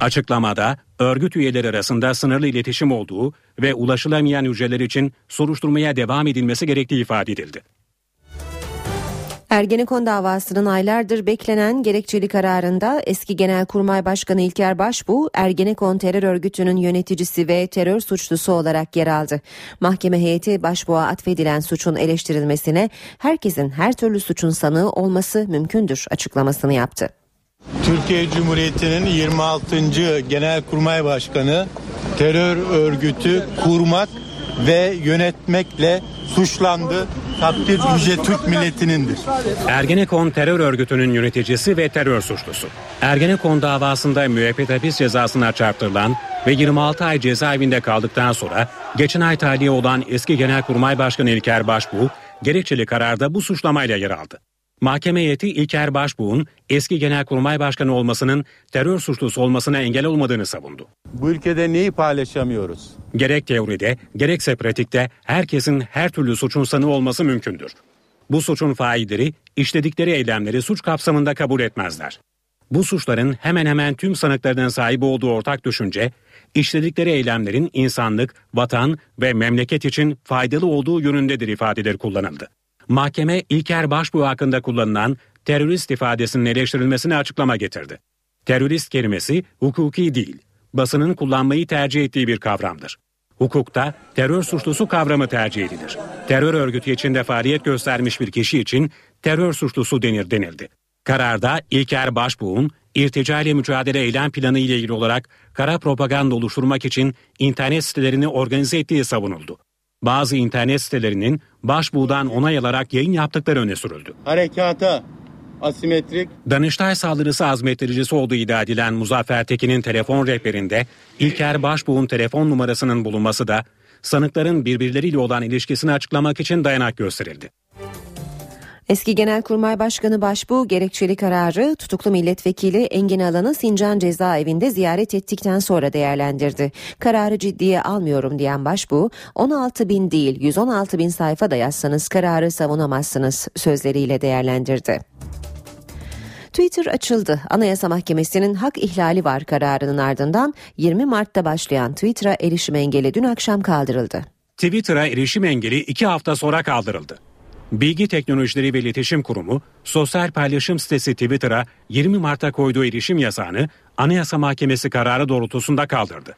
Açıklamada örgüt üyeleri arasında sınırlı iletişim olduğu ve ulaşılamayan hücreler için soruşturmaya devam edilmesi gerektiği ifade edildi. Ergenekon davasının aylardır beklenen gerekçeli kararında eski Genelkurmay Başkanı İlker Başbuğ, Ergenekon terör örgütünün yöneticisi ve terör suçlusu olarak yer aldı. Mahkeme heyeti Başbuğ'a atfedilen suçun eleştirilmesine herkesin her türlü suçun sanığı olması mümkündür açıklamasını yaptı. Türkiye Cumhuriyeti'nin 26. Genelkurmay Başkanı terör örgütü kurmak ve yönetmekle suçlandı. Takdir yüce Türk milletinindir. Ergenekon terör örgütünün yöneticisi ve terör suçlusu. Ergenekon davasında müebbet hapis cezasına çarptırılan ve 26 ay cezaevinde kaldıktan sonra geçen ay tahliye olan eski Genelkurmay Başkanı İlker Başbuğ gerekçeli kararda bu suçlamayla yer aldı. Mahkeme heyeti İlker Başbuğ'un eski Genelkurmay Başkanı olmasının terör suçlusu olmasına engel olmadığını savundu. Bu ülkede neyi paylaşamıyoruz? Gerek teoride gerekse pratikte herkesin her türlü suçun sanığı olması mümkündür. Bu suçun failleri işledikleri eylemleri suç kapsamında kabul etmezler. Bu suçların hemen hemen tüm sanıklarının sahibi olduğu ortak düşünce, işledikleri eylemlerin insanlık, vatan ve memleket için faydalı olduğu yönündedir ifadeleri kullanıldı. Mahkeme İlker Başbuğ hakkında kullanılan terörist ifadesinin eleştirilmesine açıklama getirdi. Terörist kelimesi hukuki değil, basının kullanmayı tercih ettiği bir kavramdır. Hukukta terör suçlusu kavramı tercih edilir. Terör örgütü içinde faaliyet göstermiş bir kişi için terör suçlusu denir denildi. Kararda İlker Başbuğ'un irtica ile mücadele eylem planı ile ilgili olarak kara propaganda oluşturmak için internet sitelerini organize ettiği savunuldu. Bazı internet sitelerinin başbuğdan onay alarak yayın yaptıkları öne sürüldü. Harekata asimetrik Danıştay saldırısı azmettiricisi olduğu iddia edilen Muzaffer Tekin'in telefon rehberinde İlker Başbuğ'un telefon numarasının bulunması da sanıkların birbirleriyle olan ilişkisini açıklamak için dayanak gösterildi. Eski Genelkurmay Başkanı Başbuğ gerekçeli kararı tutuklu milletvekili Engin Alan'ı Sincan cezaevinde ziyaret ettikten sonra değerlendirdi. Kararı ciddiye almıyorum diyen Başbuğ 16 bin değil 116 bin sayfa da yazsanız kararı savunamazsınız sözleriyle değerlendirdi. Twitter açıldı. Anayasa Mahkemesi'nin hak ihlali var kararının ardından 20 Mart'ta başlayan Twitter'a erişim engeli dün akşam kaldırıldı. Twitter'a erişim engeli iki hafta sonra kaldırıldı. Bilgi Teknolojileri ve İletişim Kurumu, sosyal paylaşım sitesi Twitter'a 20 Mart'ta koyduğu erişim yasağını Anayasa Mahkemesi kararı doğrultusunda kaldırdı.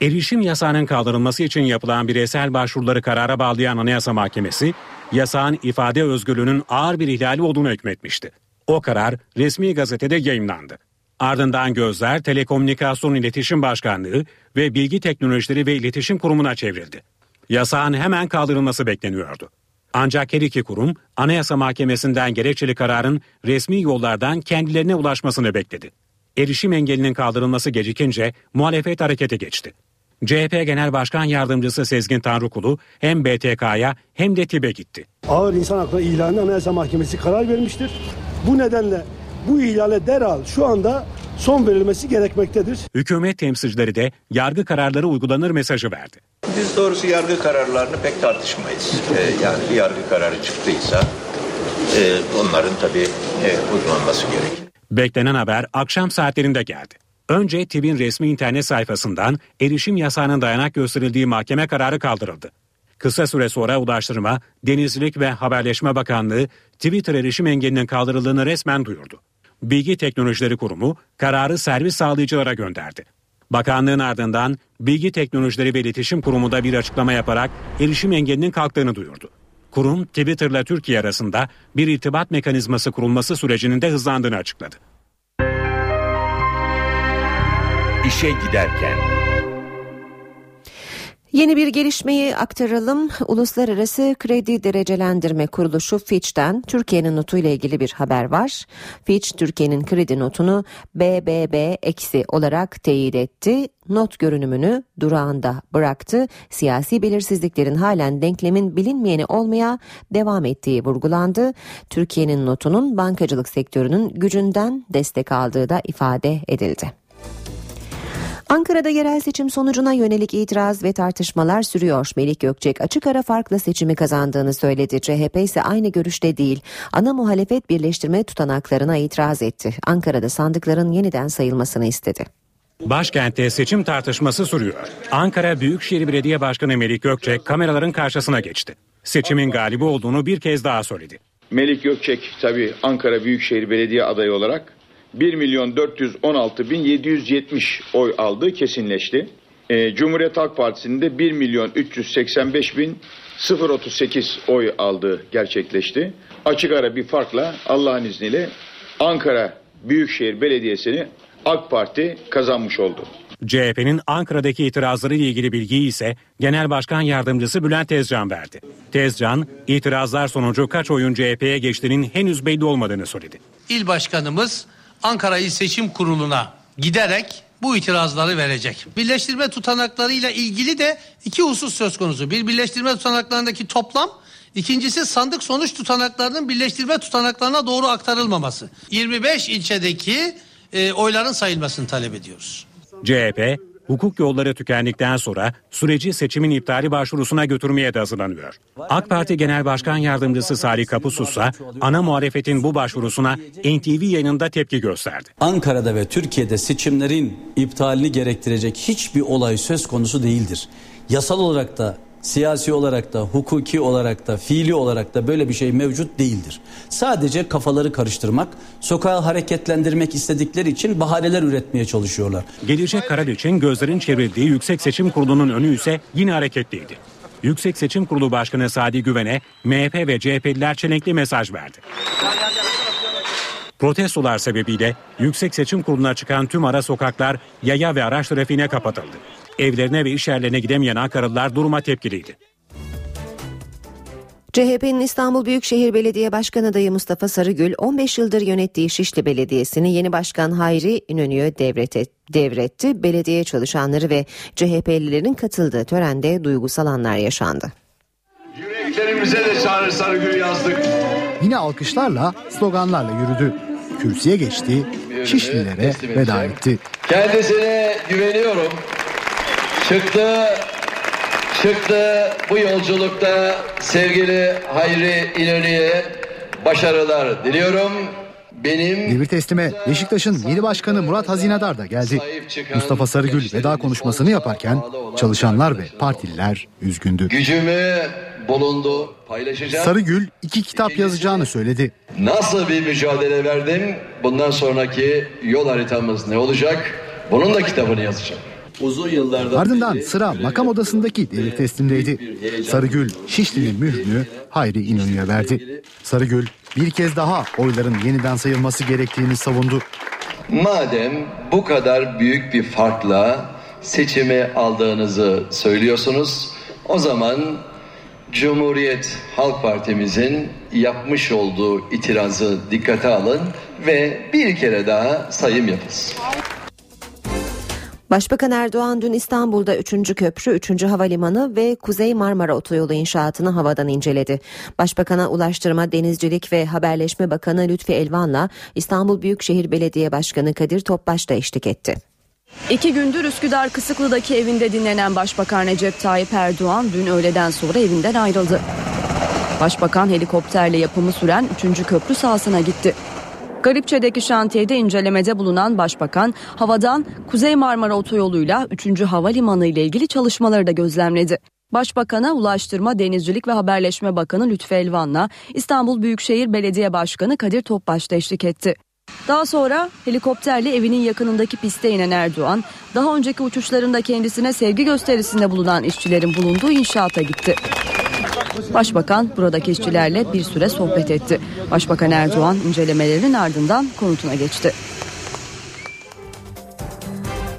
Erişim yasağının kaldırılması için yapılan bireysel başvuruları karara bağlayan Anayasa Mahkemesi, yasağın ifade özgürlüğünün ağır bir ihlali olduğunu hükmetmişti. O karar resmi gazetede yayınlandı. Ardından gözler Telekomünikasyon İletişim Başkanlığı ve Bilgi Teknolojileri ve İletişim Kurumu'na çevrildi. Yasağın hemen kaldırılması bekleniyordu. Ancak her iki kurum Anayasa Mahkemesi'nden gerekçeli kararın resmi yollardan kendilerine ulaşmasını bekledi. Erişim engelinin kaldırılması gecikince muhalefet harekete geçti. CHP Genel Başkan Yardımcısı Sezgin Tanrıkulu hem BTK'ya hem de TİB'e gitti. Ağır insan hakları ihlalinde Anayasa Mahkemesi karar vermiştir. Bu nedenle bu ihlale derhal şu anda son verilmesi gerekmektedir. Hükümet temsilcileri de yargı kararları uygulanır mesajı verdi. Biz doğrusu yargı kararlarını pek tartışmayız. Ee, yani bir yargı kararı çıktıysa e, onların tabii e, uygulanması gerekir. Beklenen haber akşam saatlerinde geldi. Önce TİB'in resmi internet sayfasından erişim yasağının dayanak gösterildiği mahkeme kararı kaldırıldı. Kısa süre sonra Ulaştırma, Denizcilik ve Haberleşme Bakanlığı Twitter erişim engelinin kaldırıldığını resmen duyurdu. Bilgi Teknolojileri Kurumu kararı servis sağlayıcılara gönderdi. Bakanlığın ardından Bilgi Teknolojileri ve İletişim Kurumu da bir açıklama yaparak erişim engelinin kalktığını duyurdu. Kurum Twitter'la Türkiye arasında bir irtibat mekanizması kurulması sürecinin de hızlandığını açıkladı. İşe giderken Yeni bir gelişmeyi aktaralım. Uluslararası Kredi Derecelendirme Kuruluşu Fitch'ten Türkiye'nin notuyla ilgili bir haber var. Fitch Türkiye'nin kredi notunu BBB olarak teyit etti. Not görünümünü durağında bıraktı. Siyasi belirsizliklerin halen denklemin bilinmeyeni olmaya devam ettiği vurgulandı. Türkiye'nin notunun bankacılık sektörünün gücünden destek aldığı da ifade edildi. Ankara'da yerel seçim sonucuna yönelik itiraz ve tartışmalar sürüyor. Melik Gökçek açık ara farkla seçimi kazandığını söyledi. CHP ise aynı görüşte değil. Ana muhalefet birleştirme tutanaklarına itiraz etti. Ankara'da sandıkların yeniden sayılmasını istedi. Başkentte seçim tartışması sürüyor. Ankara Büyükşehir Belediye Başkanı Melik Gökçek kameraların karşısına geçti. Seçimin galibi olduğunu bir kez daha söyledi. Melik Gökçek tabii Ankara Büyükşehir Belediye adayı olarak 1 milyon 416 bin 770 oy aldığı kesinleşti. E, Cumhuriyet Halk Partisi'nin de 1 milyon 385 bin 038 oy aldığı gerçekleşti. Açık ara bir farkla Allah'ın izniyle Ankara Büyükşehir Belediyesi'ni AK Parti kazanmış oldu. CHP'nin Ankara'daki itirazları ile ilgili bilgiyi ise Genel Başkan Yardımcısı Bülent Tezcan verdi. Tezcan, itirazlar sonucu kaç oyun CHP'ye geçtiğinin henüz belli olmadığını söyledi. İl başkanımız Ankara İl Seçim Kurulu'na giderek bu itirazları verecek. Birleştirme tutanaklarıyla ilgili de iki husus söz konusu. Bir birleştirme tutanaklarındaki toplam, ikincisi sandık sonuç tutanaklarının birleştirme tutanaklarına doğru aktarılmaması. 25 ilçedeki e, oyların sayılmasını talep ediyoruz. CHP, hukuk yolları tükendikten sonra süreci seçimin iptali başvurusuna götürmeye de hazırlanıyor. AK Parti Genel Başkan Yardımcısı Salih Kapusus ana muhalefetin bu başvurusuna NTV yayınında tepki gösterdi. Ankara'da ve Türkiye'de seçimlerin iptalini gerektirecek hiçbir olay söz konusu değildir. Yasal olarak da siyasi olarak da, hukuki olarak da, fiili olarak da böyle bir şey mevcut değildir. Sadece kafaları karıştırmak, sokağı hareketlendirmek istedikleri için bahaneler üretmeye çalışıyorlar. Gelecek karar için gözlerin çevrildiği Yüksek Seçim Kurulu'nun önü ise yine hareketliydi. Yüksek Seçim Kurulu Başkanı Sadi Güven'e MHP ve CHP'liler çelenkli mesaj verdi. Protestolar sebebiyle Yüksek Seçim Kurulu'na çıkan tüm ara sokaklar yaya ve araç trafiğine kapatıldı. Evlerine ve iş yerlerine gidemeyen Ankaralılar duruma tepkiliydi. CHP'nin İstanbul Büyükşehir Belediye Başkanı adayı Mustafa Sarıgül 15 yıldır yönettiği Şişli Belediyesi'ni yeni başkan Hayri İnönü'ye devretti. Belediye çalışanları ve CHP'lilerin katıldığı törende duygusal anlar yaşandı. Yüreklerimize de Çağrı Sarıgül yazdık. Yine alkışlarla, sloganlarla yürüdü. Kürsüye geçti, Şişlilere veda etti. Kendisine güveniyorum. Çıktı, çıktı bu yolculukta sevgili Hayri İnönü'ye başarılar diliyorum. Benim Devir teslime Beşiktaş'ın yeni başkanı Murat Hazinedar da geldi. Mustafa Sarıgül veda konuşmasını yaparken çalışanlar ve partililer üzgündü. gücümü bulundu paylaşacağım. Sarıgül iki kitap yazacağını söyledi. Nasıl bir mücadele verdim? Bundan sonraki yol haritamız ne olacak? Bunun da kitabını yazacağım. Uzun yıllardan Ardından sıra makam odasındaki devir teslimdeydi. Sarıgül Şişli'nin mührünü Hayri İnönü'ye verdi. Sarıgül bir kez daha oyların yeniden sayılması gerektiğini savundu. Madem bu kadar büyük bir farkla seçimi aldığınızı söylüyorsunuz, o zaman Cumhuriyet Halk Partimizin yapmış olduğu itirazı dikkate alın ve bir kere daha sayım yapılsın. Başbakan Erdoğan dün İstanbul'da 3. köprü, 3. havalimanı ve Kuzey Marmara Otoyolu inşaatını havadan inceledi. Başbakan'a Ulaştırma, Denizcilik ve Haberleşme Bakanı Lütfi Elvan'la İstanbul Büyükşehir Belediye Başkanı Kadir Topbaş da eşlik etti. İki gündür Üsküdar Kısıklı'daki evinde dinlenen Başbakan Recep Tayyip Erdoğan dün öğleden sonra evinden ayrıldı. Başbakan helikopterle yapımı süren 3. köprü sahasına gitti. Garipçe'deki şantiyede incelemede bulunan Başbakan havadan Kuzey Marmara Otoyolu'yla 3. Havalimanı ile ilgili çalışmaları da gözlemledi. Başbakan'a Ulaştırma, Denizcilik ve Haberleşme Bakanı Lütfü Elvan'la İstanbul Büyükşehir Belediye Başkanı Kadir Topbaş da eşlik etti. Daha sonra helikopterle evinin yakınındaki piste inen Erdoğan, daha önceki uçuşlarında kendisine sevgi gösterisinde bulunan işçilerin bulunduğu inşaata gitti. Başbakan buradaki işçilerle bir süre sohbet etti. Başbakan Erdoğan incelemelerinin ardından konutuna geçti.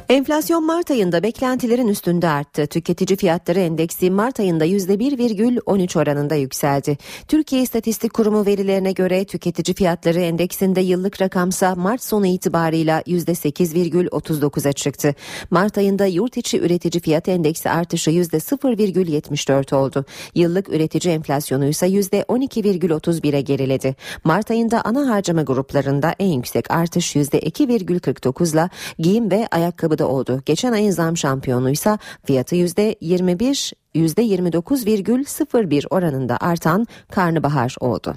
Enflasyon Mart ayında beklentilerin üstünde arttı. Tüketici fiyatları endeksi Mart ayında %1,13 oranında yükseldi. Türkiye İstatistik Kurumu verilerine göre tüketici fiyatları endeksinde yıllık rakamsa Mart sonu itibarıyla %8,39'a çıktı. Mart ayında yurt içi üretici fiyat endeksi artışı %0,74 oldu. Yıllık üretici enflasyonu ise %12,31'e geriledi. Mart ayında ana harcama gruplarında en yüksek artış %2,49 ile giyim ve ayakkabıda oldu. Geçen ayın zam şampiyonuysa fiyatı %21 %29,01 oranında artan karnabahar oldu.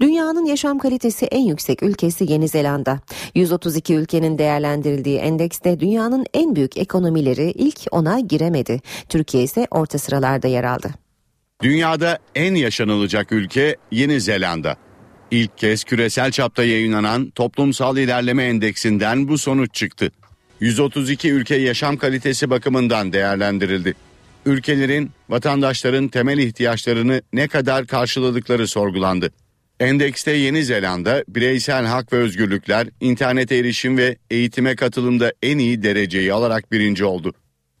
Dünyanın yaşam kalitesi en yüksek ülkesi Yeni Zelanda. 132 ülkenin değerlendirildiği endekste dünyanın en büyük ekonomileri ilk ona giremedi. Türkiye ise orta sıralarda yer aldı. Dünyada en yaşanılacak ülke Yeni Zelanda. İlk kez küresel çapta yayınlanan Toplumsal İlerleme Endeksinden bu sonuç çıktı. 132 ülke yaşam kalitesi bakımından değerlendirildi. Ülkelerin vatandaşların temel ihtiyaçlarını ne kadar karşıladıkları sorgulandı. Endekste Yeni Zelanda bireysel hak ve özgürlükler, internete erişim ve eğitime katılımda en iyi dereceyi alarak birinci oldu.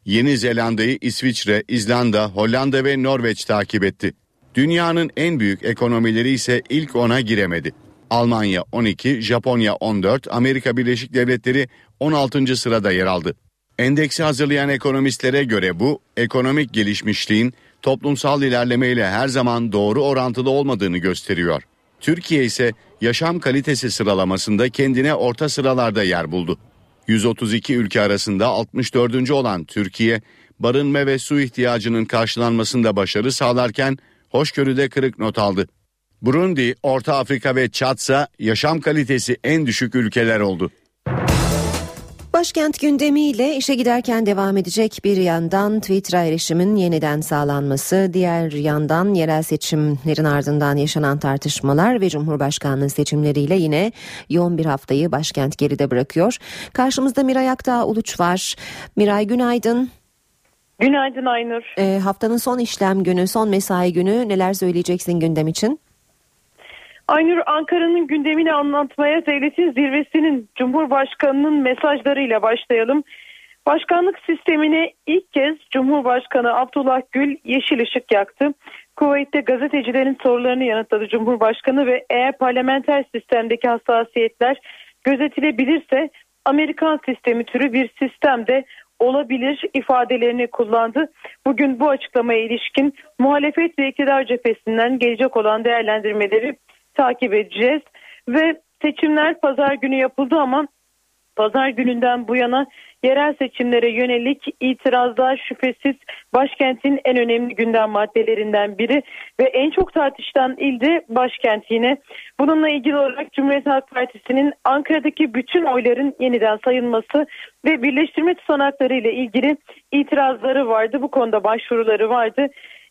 Yeni Zelanda'yı İsviçre, İzlanda, Hollanda ve Norveç takip etti. Dünyanın en büyük ekonomileri ise ilk ona giremedi. Almanya 12, Japonya 14, Amerika Birleşik Devletleri 16. sırada yer aldı. Endeksi hazırlayan ekonomistlere göre bu ekonomik gelişmişliğin toplumsal ilerlemeyle her zaman doğru orantılı olmadığını gösteriyor. Türkiye ise yaşam kalitesi sıralamasında kendine orta sıralarda yer buldu. 132 ülke arasında 64. olan Türkiye, barınma ve su ihtiyacının karşılanmasında başarı sağlarken hoşgörüde kırık not aldı. Burundi, Orta Afrika ve Çatsa yaşam kalitesi en düşük ülkeler oldu. Başkent gündemiyle işe giderken devam edecek bir yandan Twitter'a erişimin yeniden sağlanması, diğer yandan yerel seçimlerin ardından yaşanan tartışmalar ve Cumhurbaşkanlığı seçimleriyle yine yoğun bir haftayı başkent geride bırakıyor. Karşımızda Miray Aktağ Uluç var. Miray günaydın. Günaydın Aynur. E, haftanın son işlem günü, son mesai günü neler söyleyeceksin gündem için? Aynur Ankara'nın gündemini anlatmaya devletin zirvesinin Cumhurbaşkanı'nın mesajlarıyla başlayalım. Başkanlık sistemine ilk kez Cumhurbaşkanı Abdullah Gül yeşil ışık yaktı. Kuveyt'te gazetecilerin sorularını yanıtladı Cumhurbaşkanı ve eğer parlamenter sistemdeki hassasiyetler gözetilebilirse Amerikan sistemi türü bir sistemde olabilir ifadelerini kullandı. Bugün bu açıklamaya ilişkin muhalefet ve iktidar cephesinden gelecek olan değerlendirmeleri takip edeceğiz. Ve seçimler pazar günü yapıldı ama pazar gününden bu yana yerel seçimlere yönelik itirazlar şüphesiz başkentin en önemli gündem maddelerinden biri ve en çok tartışılan ilde başkent yine. Bununla ilgili olarak Cumhuriyet Halk Partisi'nin Ankara'daki bütün oyların yeniden sayılması ve birleştirme tutanakları ile ilgili itirazları vardı. Bu konuda başvuruları vardı.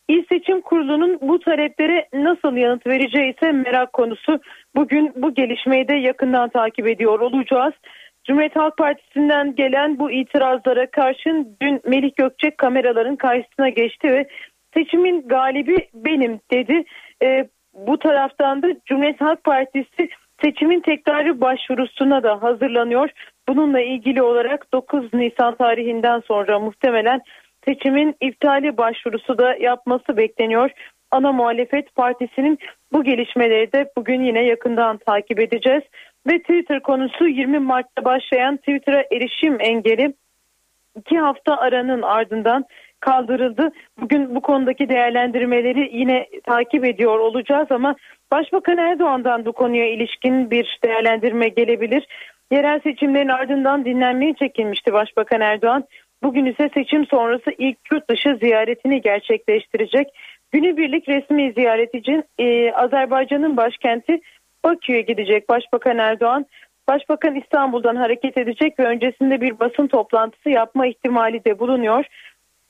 İl Seçim Kurulu'nun bu taleplere nasıl yanıt vereceği ise merak konusu. Bugün bu gelişmeyi de yakından takip ediyor olacağız. Cumhuriyet Halk Partisi'nden gelen bu itirazlara karşın dün Melih Gökçek kameraların karşısına geçti ve seçimin galibi benim dedi. E, bu taraftan da Cumhuriyet Halk Partisi seçimin tekrarı başvurusuna da hazırlanıyor. Bununla ilgili olarak 9 Nisan tarihinden sonra muhtemelen seçimin iptali başvurusu da yapması bekleniyor. Ana muhalefet partisinin bu gelişmeleri de bugün yine yakından takip edeceğiz. Ve Twitter konusu 20 Mart'ta başlayan Twitter'a erişim engeli iki hafta aranın ardından kaldırıldı. Bugün bu konudaki değerlendirmeleri yine takip ediyor olacağız ama Başbakan Erdoğan'dan bu konuya ilişkin bir değerlendirme gelebilir. Yerel seçimlerin ardından dinlenmeye çekilmişti Başbakan Erdoğan. Bugün ise seçim sonrası ilk yurt dışı ziyaretini gerçekleştirecek. Günübirlik resmi ziyaret için e, Azerbaycan'ın başkenti Bakü'ye gidecek Başbakan Erdoğan. Başbakan İstanbul'dan hareket edecek ve öncesinde bir basın toplantısı yapma ihtimali de bulunuyor.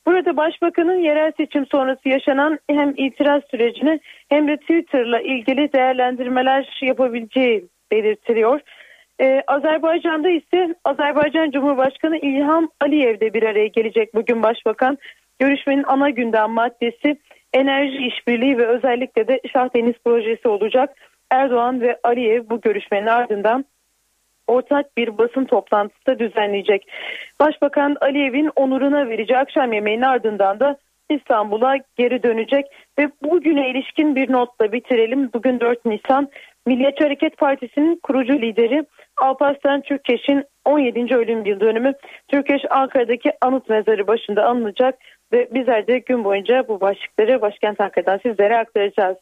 Burada başbakanın yerel seçim sonrası yaşanan hem itiraz sürecini hem de Twitter'la ilgili değerlendirmeler yapabileceği belirtiliyor. Ee, Azerbaycan'da ise Azerbaycan Cumhurbaşkanı İlham Aliyev de bir araya gelecek bugün başbakan. Görüşmenin ana gündem maddesi enerji işbirliği ve özellikle de Şah Deniz projesi olacak. Erdoğan ve Aliyev bu görüşmenin ardından ortak bir basın toplantısı düzenleyecek. Başbakan Aliyev'in onuruna vereceği akşam yemeğinin ardından da İstanbul'a geri dönecek ve bugüne ilişkin bir notla bitirelim. Bugün 4 Nisan Milliyetçi Hareket Partisi'nin kurucu lideri Alparslan Türkeş'in 17. ölüm yıl dönümü Türkeş Ankara'daki anıt mezarı başında anılacak ve bizler de gün boyunca bu başlıkları başkent Ankara'dan sizlere aktaracağız.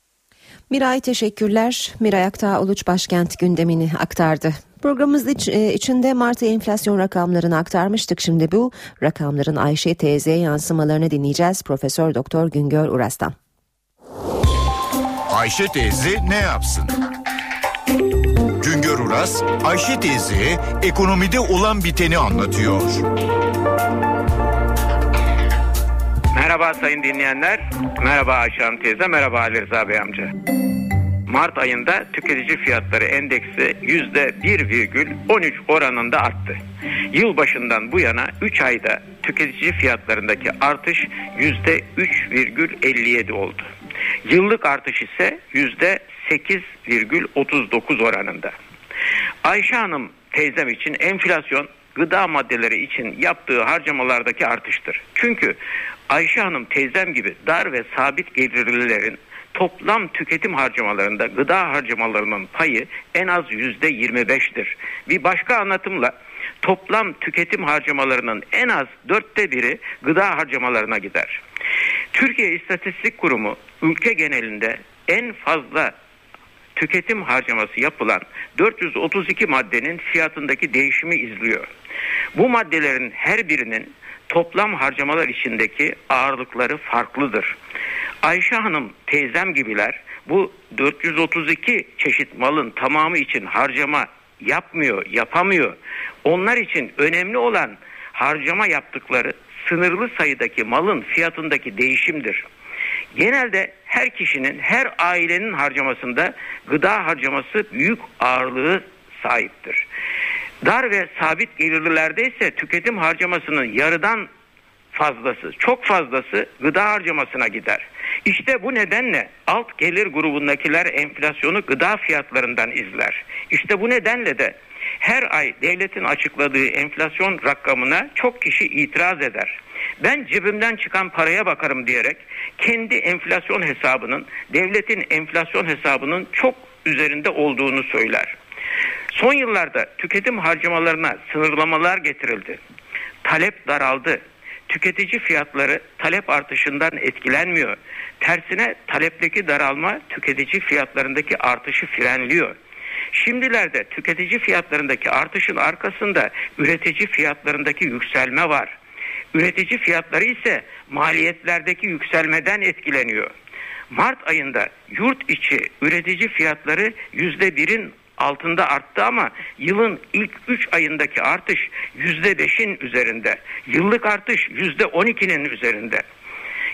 Miray teşekkürler. Miray Aktağ Uluç Başkent gündemini aktardı. Programımız iç, e, içinde Mart ayı enflasyon rakamlarını aktarmıştık. Şimdi bu rakamların Ayşe teyzeye yansımalarını dinleyeceğiz. Profesör Doktor Güngör Uras'tan. Ayşe teyze ne yapsın? Güngör Uras, Ayşe teyze ekonomide olan biteni anlatıyor. Merhaba sayın dinleyenler. Merhaba Ayşe Hanım teyze, merhaba Ali Rıza Bey amca. Mart ayında tüketici fiyatları endeksi %1,13 oranında arttı. Yıl başından bu yana 3 ayda tüketici fiyatlarındaki artış %3,57 oldu. Yıllık artış ise %8,39 oranında. Ayşe Hanım teyzem için enflasyon gıda maddeleri için yaptığı harcamalardaki artıştır. Çünkü Ayşe Hanım teyzem gibi dar ve sabit gelirlilerin toplam tüketim harcamalarında gıda harcamalarının payı en az yüzde 25'tir. Bir başka anlatımla toplam tüketim harcamalarının en az dörtte biri gıda harcamalarına gider. Türkiye İstatistik Kurumu ülke genelinde en fazla tüketim harcaması yapılan 432 maddenin fiyatındaki değişimi izliyor. Bu maddelerin her birinin toplam harcamalar içindeki ağırlıkları farklıdır. Ayşe Hanım teyzem gibiler bu 432 çeşit malın tamamı için harcama yapmıyor, yapamıyor. Onlar için önemli olan harcama yaptıkları sınırlı sayıdaki malın fiyatındaki değişimdir. Genelde her kişinin, her ailenin harcamasında gıda harcaması büyük ağırlığı sahiptir. Dar ve sabit gelirlilerde ise tüketim harcamasının yarıdan fazlası, çok fazlası gıda harcamasına gider. İşte bu nedenle alt gelir grubundakiler enflasyonu gıda fiyatlarından izler. İşte bu nedenle de her ay devletin açıkladığı enflasyon rakamına çok kişi itiraz eder. Ben cebimden çıkan paraya bakarım diyerek kendi enflasyon hesabının devletin enflasyon hesabının çok üzerinde olduğunu söyler. Son yıllarda tüketim harcamalarına sınırlamalar getirildi. Talep daraldı. Tüketici fiyatları talep artışından etkilenmiyor. Tersine talepteki daralma tüketici fiyatlarındaki artışı frenliyor. Şimdilerde tüketici fiyatlarındaki artışın arkasında üretici fiyatlarındaki yükselme var. Üretici fiyatları ise maliyetlerdeki yükselmeden etkileniyor. Mart ayında yurt içi üretici fiyatları yüzde birin altında arttı ama yılın ilk 3 ayındaki artış %5'in üzerinde. Yıllık artış %12'nin üzerinde.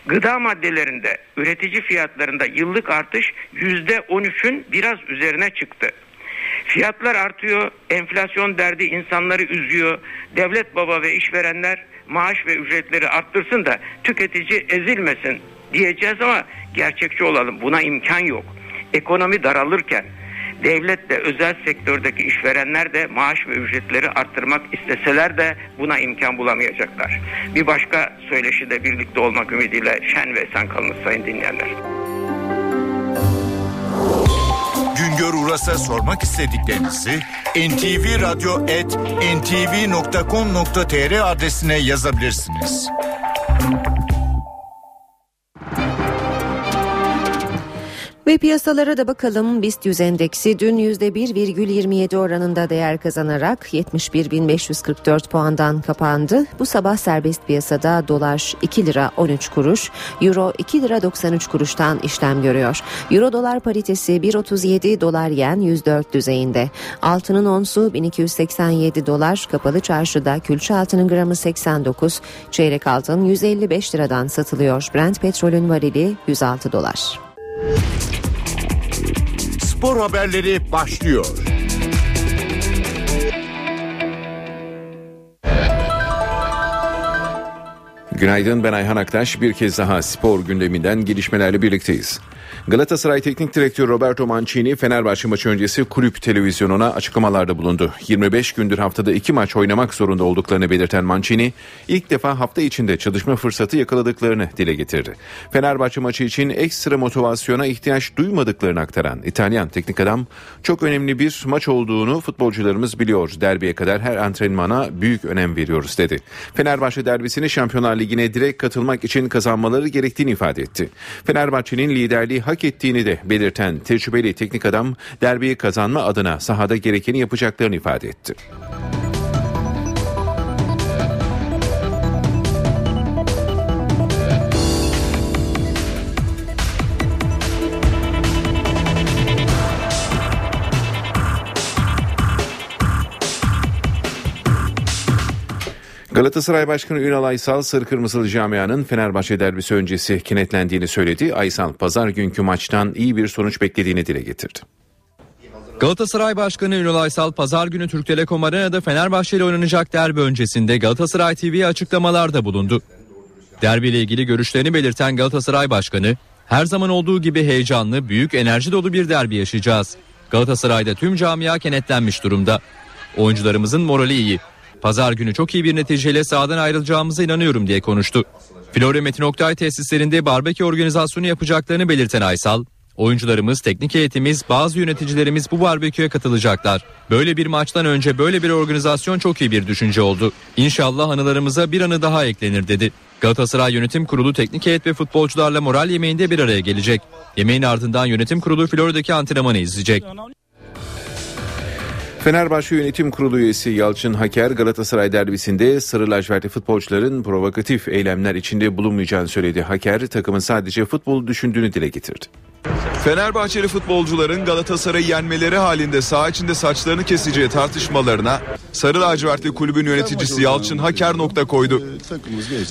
Gıda maddelerinde üretici fiyatlarında yıllık artış %13'ün biraz üzerine çıktı. Fiyatlar artıyor, enflasyon derdi insanları üzüyor. Devlet baba ve işverenler maaş ve ücretleri arttırsın da tüketici ezilmesin diyeceğiz ama gerçekçi olalım. Buna imkan yok. Ekonomi daralırken devlet de özel sektördeki işverenler de maaş ve ücretleri arttırmak isteseler de buna imkan bulamayacaklar. Bir başka söyleşi de birlikte olmak ümidiyle şen ve esen kalınız sayın dinleyenler. Güngör Uras'a sormak istediklerinizi ntvradio.ntv.com.tr adresine yazabilirsiniz. Ve piyasalara da bakalım. BIST 100 endeksi dün %1,27 oranında değer kazanarak 71.544 puandan kapandı. Bu sabah serbest piyasada dolar 2 lira 13 kuruş, euro 2 lira 93 kuruştan işlem görüyor. Euro dolar paritesi 1.37 dolar yen 104 düzeyinde. Altının onsu 1287 dolar, kapalı çarşıda külçe altının gramı 89, çeyrek altın 155 liradan satılıyor. Brent petrolün varili 106 dolar. Spor haberleri başlıyor. Günaydın ben Ayhan Aktaş. Bir kez daha spor gündeminden gelişmelerle birlikteyiz. Galatasaray Teknik Direktörü Roberto Mancini Fenerbahçe maçı öncesi kulüp televizyonuna açıklamalarda bulundu. 25 gündür haftada iki maç oynamak zorunda olduklarını belirten Mancini ilk defa hafta içinde çalışma fırsatı yakaladıklarını dile getirdi. Fenerbahçe maçı için ekstra motivasyona ihtiyaç duymadıklarını aktaran İtalyan teknik adam çok önemli bir maç olduğunu futbolcularımız biliyor. Derbiye kadar her antrenmana büyük önem veriyoruz dedi. Fenerbahçe derbisini Şampiyonlar Ligi'ne direkt katılmak için kazanmaları gerektiğini ifade etti. Fenerbahçe'nin liderliği hak ettiğini de belirten tecrübeli teknik adam derbiyi kazanma adına sahada gerekeni yapacaklarını ifade etti. Galatasaray Başkanı Ünal Aysal Sarı Kırmızılı Camia'nın Fenerbahçe derbisi öncesi kenetlendiğini söyledi. Aysal pazar günkü maçtan iyi bir sonuç beklediğini dile getirdi. Galatasaray Başkanı Ünal Aysal pazar günü Türk Telekom Arena'da Fenerbahçe ile oynanacak derbi öncesinde Galatasaray TV'ye açıklamalarda bulundu. Derbi ile ilgili görüşlerini belirten Galatasaray Başkanı, her zaman olduğu gibi heyecanlı, büyük enerji dolu bir derbi yaşayacağız. Galatasaray'da tüm camia kenetlenmiş durumda. Oyuncularımızın morali iyi. Pazar günü çok iyi bir neticeyle sahadan ayrılacağımıza inanıyorum diye konuştu. Florya Metin Oktay tesislerinde barbekü organizasyonu yapacaklarını belirten Aysal, oyuncularımız, teknik heyetimiz, bazı yöneticilerimiz bu barbeküye katılacaklar. Böyle bir maçtan önce böyle bir organizasyon çok iyi bir düşünce oldu. İnşallah anılarımıza bir anı daha eklenir dedi. Galatasaray Yönetim Kurulu teknik heyet ve futbolcularla moral yemeğinde bir araya gelecek. Yemeğin ardından yönetim kurulu Florya'daki antrenmanı izleyecek. Fenerbahçe Yönetim Kurulu üyesi Yalçın Haker Galatasaray derbisinde sarı lacivertli futbolcuların provokatif eylemler içinde bulunmayacağını söyledi. Haker takımın sadece futbol düşündüğünü dile getirdi. Fenerbahçeli futbolcuların Galatasaray'ı yenmeleri halinde saha içinde saçlarını keseceği tartışmalarına Sarı Lacivertli kulübün yöneticisi Yalçın Haker nokta koydu.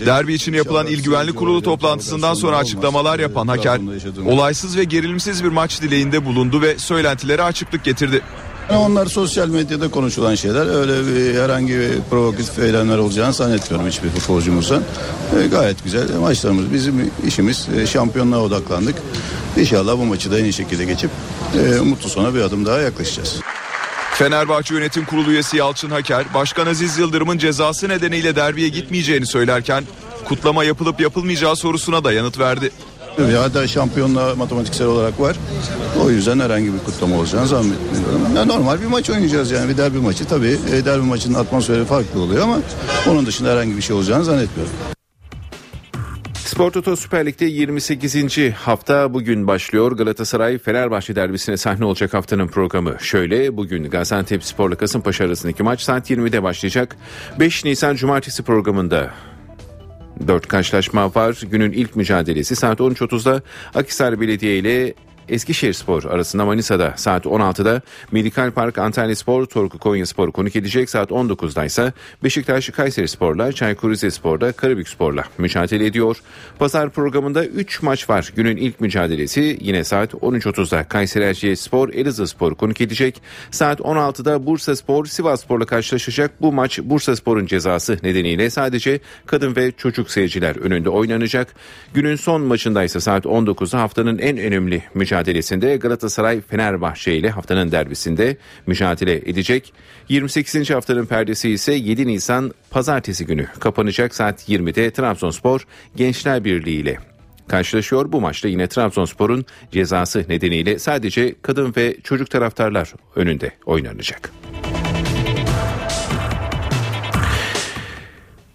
Derbi için yapılan İl Güvenlik Kurulu toplantısından sonra açıklamalar yapan Haker, olaysız ve gerilimsiz bir maç dileğinde bulundu ve söylentilere açıklık getirdi. Onlar sosyal medyada konuşulan şeyler. Öyle bir, herhangi bir provokatif eylemler olacağını zannetmiyorum hiçbir futbolcumuzdan. E, gayet güzel maçlarımız. Bizim işimiz e, şampiyonluğa odaklandık. İnşallah bu maçı da en iyi şekilde geçip e, mutlu sona bir adım daha yaklaşacağız. Fenerbahçe Yönetim Kurulu üyesi Yalçın Haker, Başkan Aziz Yıldırım'ın cezası nedeniyle derbiye gitmeyeceğini söylerken kutlama yapılıp yapılmayacağı sorusuna da yanıt verdi. Ya da şampiyonluğa matematiksel olarak var. O yüzden herhangi bir kutlama olacağını zannetmiyorum. Ya normal bir maç oynayacağız yani bir derbi maçı. Tabii e, derbi maçının atmosferi farklı oluyor ama onun dışında herhangi bir şey olacağını zannetmiyorum. Spor Toto Süper Lig'de 28. hafta bugün başlıyor. Galatasaray Fenerbahçe derbisine sahne olacak haftanın programı şöyle. Bugün Gaziantep Spor'la Kasımpaşa arasındaki maç saat 20'de başlayacak. 5 Nisan Cumartesi programında 4 karşılaşma var. Günün ilk mücadelesi saat 13.30'da Akhisar Belediye ile Eskişehir Spor arasında Manisa'da saat 16'da Medikal Park Antalya Spor Torku Konya Spor konuk edecek saat 19'da ise Beşiktaş Kayseri Spor'la Çaykur Rizespor'da Karabük Spor'la mücadele ediyor. Pazar programında 3 maç var. Günün ilk mücadelesi yine saat 13.30'da Kayseri Erciyes Spor Elazığ Spor konuk edecek. Saat 16'da Bursa Spor Sivas Spor'la karşılaşacak. Bu maç Bursa Spor'un cezası nedeniyle sadece kadın ve çocuk seyirciler önünde oynanacak. Günün son maçında ise saat 19'da haftanın en önemli mücadelesi mücadelesinde Galatasaray Fenerbahçe ile haftanın derbisinde mücadele edecek. 28. haftanın perdesi ise 7 Nisan pazartesi günü kapanacak saat 20'de Trabzonspor Gençler Birliği ile karşılaşıyor. Bu maçta yine Trabzonspor'un cezası nedeniyle sadece kadın ve çocuk taraftarlar önünde oynanacak.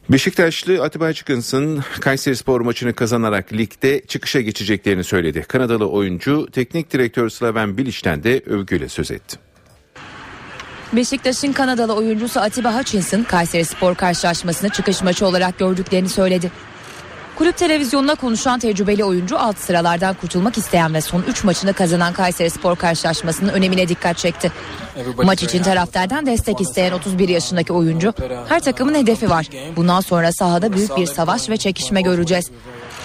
Beşiktaşlı Atiba Çıkınsın Kayseri Spor maçını kazanarak ligde çıkışa geçeceklerini söyledi. Kanadalı oyuncu teknik direktör Slaven Bilic'ten de övgüyle söz etti. Beşiktaş'ın Kanadalı oyuncusu Atiba Hutchinson Kayseri Spor karşılaşmasını çıkış maçı olarak gördüklerini söyledi. Kulüp televizyonuna konuşan tecrübeli oyuncu alt sıralardan kurtulmak isteyen ve son 3 maçını kazanan Kayseri Spor karşılaşmasının önemine dikkat çekti. Maç için taraftardan destek isteyen 31 yaşındaki oyuncu her takımın hedefi var. Bundan sonra sahada büyük bir savaş ve çekişme göreceğiz.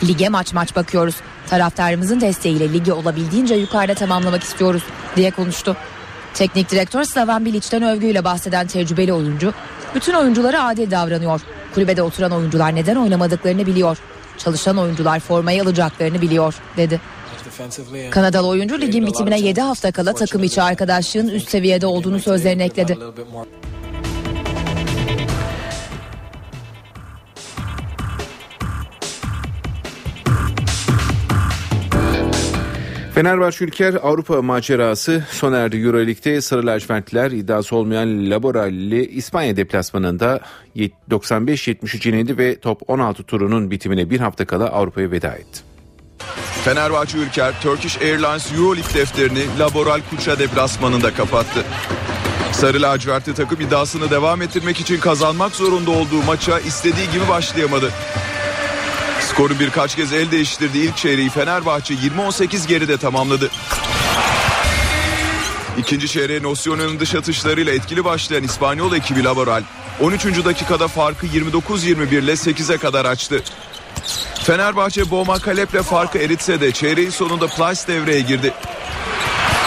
Lige maç maç bakıyoruz. Taraftarımızın desteğiyle ligi olabildiğince yukarıda tamamlamak istiyoruz diye konuştu. Teknik direktör Slaven Bilic'ten övgüyle bahseden tecrübeli oyuncu, bütün oyunculara adil davranıyor. Kulübede oturan oyuncular neden oynamadıklarını biliyor. Çalışan oyuncular formayı alacaklarını biliyor dedi. Kanadalı oyuncu ligin bitimine 7 hafta kala takım içi arkadaşlığın üst seviyede olduğunu sözlerine ekledi. Fenerbahçe Ülker Avrupa macerası sona erdi. Euroleague'de Sarı Lacivertliler iddiası olmayan Laboralli İspanya deplasmanında 95-73 yenildi ve top 16 turunun bitimine bir hafta kala Avrupa'ya veda etti. Fenerbahçe Ülker Turkish Airlines Euroleague defterini Laboral Kuça deplasmanında kapattı. Sarı lacivertli takım iddiasını devam ettirmek için kazanmak zorunda olduğu maça istediği gibi başlayamadı. Skoru birkaç kez el değiştirdi. İlk çeyreği Fenerbahçe 20-18 geride tamamladı. İkinci çeyreğin Osion'un dış atışlarıyla etkili başlayan İspanyol ekibi Laboral 13. dakikada farkı 29-21 ile 8'e kadar açtı. Fenerbahçe Boma Kalep'le farkı eritse de çeyreğin sonunda Plyce devreye girdi.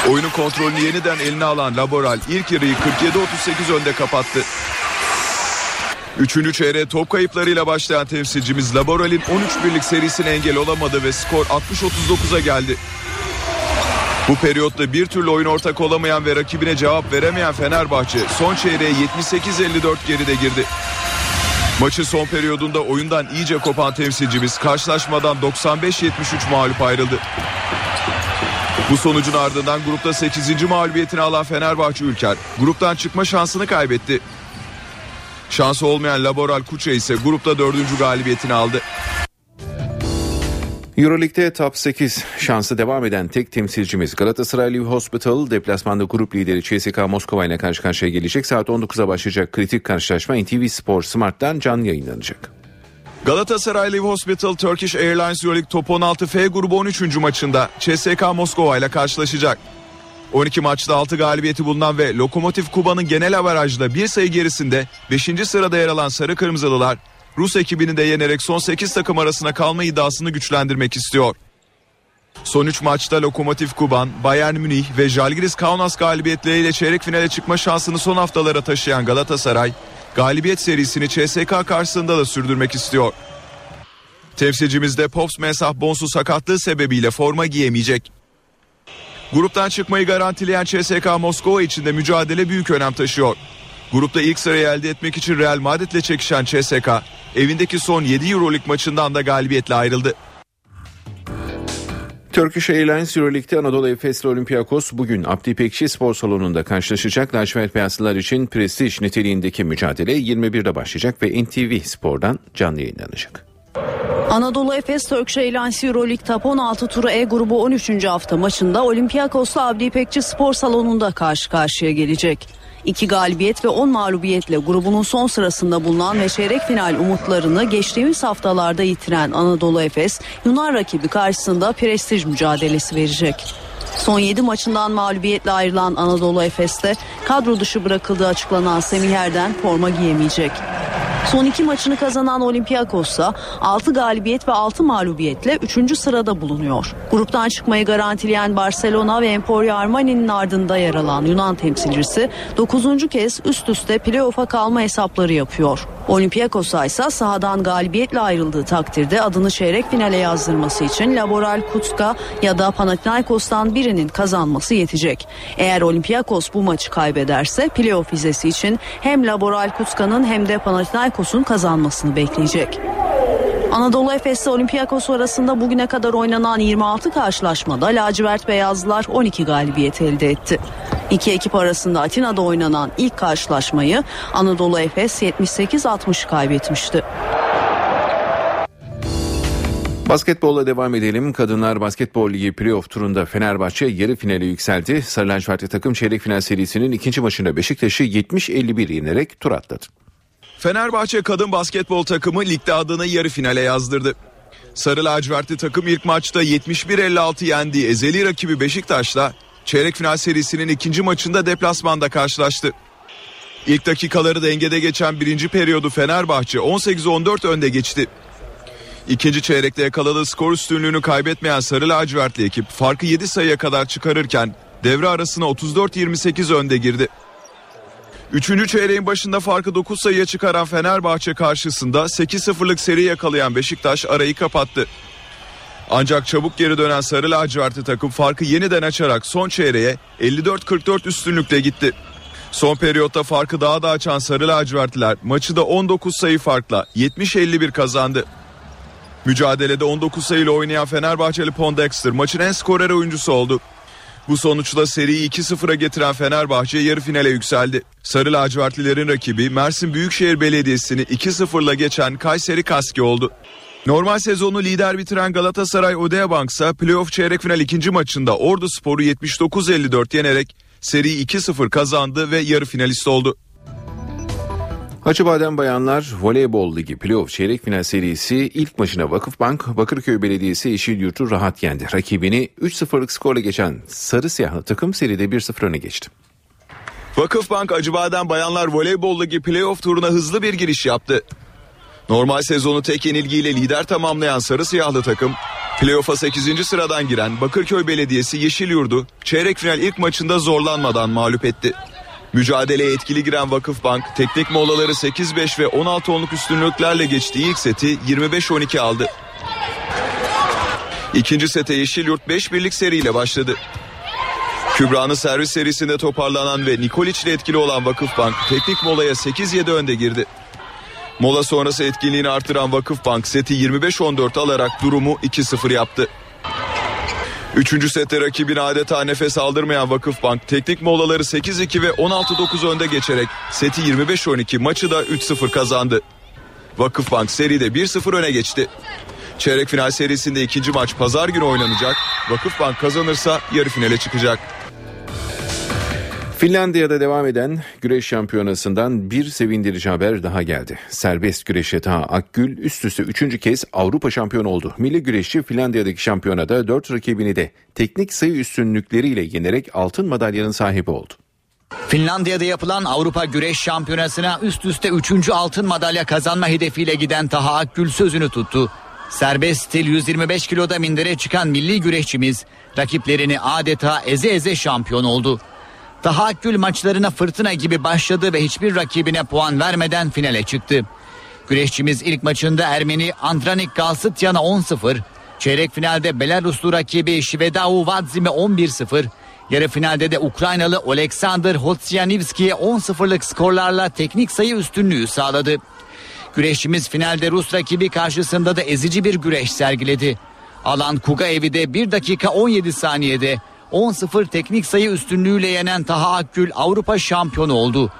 Oyunun kontrolünü yeniden eline alan Laboral ilk yarıyı 47-38 önde kapattı. Üçüncü çeyreğe top kayıplarıyla başlayan temsilcimiz Laboral'in 13 birlik serisine engel olamadı ve skor 60-39'a geldi. Bu periyotta bir türlü oyun ortak olamayan ve rakibine cevap veremeyen Fenerbahçe son çeyreğe 78-54 geride girdi. Maçın son periyodunda oyundan iyice kopan temsilcimiz karşılaşmadan 95-73 mağlup ayrıldı. Bu sonucun ardından grupta 8. mağlubiyetini alan Fenerbahçe Ülker gruptan çıkma şansını kaybetti. Şansı olmayan Laboral Kuça ise grupta dördüncü galibiyetini aldı. Euroleague'de top 8 şansı devam eden tek temsilcimiz Galatasaray Live Hospital deplasmanda grup lideri CSKA Moskova ile karşı karşıya gelecek. Saat 19'a başlayacak kritik karşılaşma NTV Spor Smart'tan canlı yayınlanacak. Galatasaray Live Hospital Turkish Airlines Euroleague Top 16 F grubu 13. maçında CSKA Moskova ile karşılaşacak. 12 maçta 6 galibiyeti bulunan ve Lokomotiv Kuba'nın genel averajda bir sayı gerisinde 5. sırada yer alan Sarı Kırmızılılar Rus ekibini de yenerek son 8 takım arasına kalma iddiasını güçlendirmek istiyor. Son 3 maçta Lokomotiv Kuban, Bayern Münih ve Jalgiris Kaunas galibiyetleriyle çeyrek finale çıkma şansını son haftalara taşıyan Galatasaray, galibiyet serisini CSK karşısında da sürdürmek istiyor. Temsilcimizde Pops Mesah Bonsu sakatlığı sebebiyle forma giyemeyecek. Gruptan çıkmayı garantileyen CSK Moskova için de mücadele büyük önem taşıyor. Grupta ilk sırayı elde etmek için Real Madrid'le çekişen CSK, evindeki son 7 Euroleague maçından da galibiyetle ayrıldı. Turkish Airlines Euroleague'de Anadolu Efes ile Olympiakos bugün Abdi Pekşi Spor Salonu'nda karşılaşacak. Lacivert Beyazlılar için prestij niteliğindeki mücadele 21'de başlayacak ve NTV Spor'dan canlı yayınlanacak. Anadolu Efes Turkish Airlines Euroleague Top 16 turu E grubu 13. hafta maçında Olympiakos'la Abdi İpekçi Spor Salonu'nda karşı karşıya gelecek. İki galibiyet ve 10 mağlubiyetle grubunun son sırasında bulunan ve çeyrek final umutlarını geçtiğimiz haftalarda yitiren Anadolu Efes, Yunan rakibi karşısında prestij mücadelesi verecek. Son 7 maçından mağlubiyetle ayrılan Anadolu Efes'te kadro dışı bırakıldığı açıklanan Semih Erden forma giyemeyecek. Son iki maçını kazanan Olympiakos'sa 6 galibiyet ve 6 mağlubiyetle 3. sırada bulunuyor. Gruptan çıkmayı garantileyen Barcelona ve Emporio Armani'nin ardında yer alan Yunan temsilcisi 9. kez üst üste playoff'a kalma hesapları yapıyor. Olympiakos'a ise sahadan galibiyetle ayrıldığı takdirde adını çeyrek finale yazdırması için Laboral Kutska ya da Panathinaikos'tan birinin kazanması yetecek. Eğer Olympiakos bu maçı kaybederse playoff vizesi için hem Laboral Kutska'nın hem de Panathinaikos'un kazanmasını bekleyecek. Anadolu Efes ile Olympiakos arasında bugüne kadar oynanan 26 karşılaşmada lacivert beyazlılar 12 galibiyet elde etti. İki ekip arasında Atina'da oynanan ilk karşılaşmayı Anadolu Efes 78-60 kaybetmişti. Basketbolla devam edelim. Kadınlar Basketbol Ligi playoff turunda Fenerbahçe yarı finale yükseldi. Sarı lacivertli takım çeyrek final serisinin ikinci maçında Beşiktaş'ı 70-51 yenerek tur atladı. Fenerbahçe kadın basketbol takımı ligde adını yarı finale yazdırdı. Sarı lacivertli takım ilk maçta 71-56 yendiği ezeli rakibi Beşiktaş'la çeyrek final serisinin ikinci maçında deplasmanda karşılaştı. İlk dakikaları dengede geçen birinci periyodu Fenerbahçe 18-14 önde geçti. İkinci çeyrekte yakaladığı skor üstünlüğünü kaybetmeyen Sarı lacivertli ekip farkı 7 sayıya kadar çıkarırken devre arasına 34-28 önde girdi. Üçüncü çeyreğin başında farkı 9 sayıya çıkaran Fenerbahçe karşısında 8-0'lık seri yakalayan Beşiktaş arayı kapattı. Ancak çabuk geri dönen Sarı lacivertli takım farkı yeniden açarak son çeyreğe 54-44 üstünlükle gitti. Son periyotta farkı daha da açan Sarı lacivertliler maçı da 19 sayı farkla 70-51 kazandı. Mücadelede 19 sayıyla oynayan Fenerbahçeli Pondexter maçın en skorer oyuncusu oldu. Bu sonuçla seriyi 2-0'a getiren Fenerbahçe yarı finale yükseldi. Sarı lacivertlilerin rakibi Mersin Büyükşehir Belediyesi'ni 2-0'la geçen Kayseri Kaski oldu. Normal sezonu lider bitiren Galatasaray Odeabank ise playoff çeyrek final ikinci maçında Ordu Spor'u 79-54 yenerek seriyi 2-0 kazandı ve yarı finalist oldu. Acıbadem Bayanlar Voleybol Ligi Playoff Çeyrek Final serisi ilk maçına Vakıfbank, Bakırköy Belediyesi Yeşilyurt'u rahat yendi. Rakibini 3-0'lık skorla geçen Sarı Siyahlı takım seride 1-0 öne geçti. Vakıfbank Acıbadem Bayanlar Voleybol Ligi playoff turuna hızlı bir giriş yaptı. Normal sezonu tek yenilgiyle lider tamamlayan Sarı Siyahlı takım, playoff'a 8. sıradan giren Bakırköy Belediyesi Yeşilyurt'u çeyrek final ilk maçında zorlanmadan mağlup etti. Mücadeleye etkili giren Vakıfbank teknik molaları 8-5 ve 16-10'luk üstünlüklerle geçtiği ilk seti 25-12 aldı. İkinci sete Yeşilyurt 5 birlik seriyle başladı. Kübra'nın servis serisinde toparlanan ve Nikolic ile etkili olan Vakıfbank teknik molaya 8-7 önde girdi. Mola sonrası etkinliğini artıran Vakıfbank seti 25-14 alarak durumu 2-0 yaptı. Üçüncü sette rakibine adeta nefes aldırmayan Vakıfbank teknik molaları 8-2 ve 16-9 önde geçerek seti 25-12 maçı da 3-0 kazandı. Vakıfbank seride 1-0 öne geçti. Çeyrek final serisinde ikinci maç pazar günü oynanacak. Vakıfbank kazanırsa yarı finale çıkacak. Finlandiya'da devam eden güreş şampiyonasından bir sevindirici haber daha geldi. Serbest güreşe Taha Akgül üst üste üçüncü kez Avrupa şampiyonu oldu. Milli güreşçi Finlandiya'daki şampiyonada dört rakibini de teknik sayı üstünlükleriyle yenerek altın madalyanın sahibi oldu. Finlandiya'da yapılan Avrupa Güreş Şampiyonası'na üst üste 3. altın madalya kazanma hedefiyle giden Taha Akgül sözünü tuttu. Serbest stil 125 kiloda mindere çıkan milli güreşçimiz rakiplerini adeta eze eze şampiyon oldu. Taha Akgül maçlarına fırtına gibi başladı ve hiçbir rakibine puan vermeden finale çıktı. Güreşçimiz ilk maçında Ermeni Andranik Galsıtyan'a 10-0, çeyrek finalde Belaruslu rakibi Şvedau Vadzim'e 11-0, yarı finalde de Ukraynalı Oleksandr Hotsyanivski'ye 10-0'lık skorlarla teknik sayı üstünlüğü sağladı. Güreşçimiz finalde Rus rakibi karşısında da ezici bir güreş sergiledi. Alan Kugaev'i de 1 dakika 17 saniyede 10-0 teknik sayı üstünlüğüyle yenen Taha Akgül Avrupa şampiyonu oldu.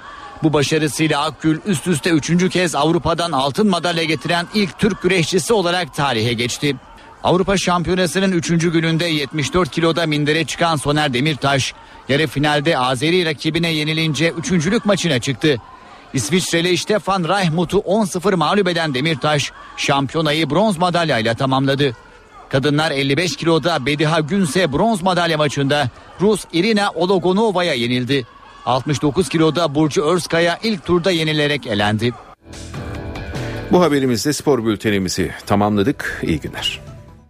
Bu başarısıyla Akgül üst üste üçüncü kez Avrupa'dan altın madalya getiren ilk Türk güreşçisi olarak tarihe geçti. Avrupa Şampiyonası'nın 3. gününde 74 kiloda mindere çıkan Soner Demirtaş, yarı finalde Azeri rakibine yenilince üçüncülük maçına çıktı. İsviçreli Stefan Reichmut'u 10-0 mağlup eden Demirtaş, şampiyonayı bronz madalyayla tamamladı. Kadınlar 55 kiloda Bediha Günse bronz madalya maçında Rus Irina Ologonova'ya yenildi. 69 kiloda Burcu Örskaya ilk turda yenilerek elendi. Bu haberimizle spor bültenimizi tamamladık. İyi günler.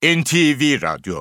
NTV Radyo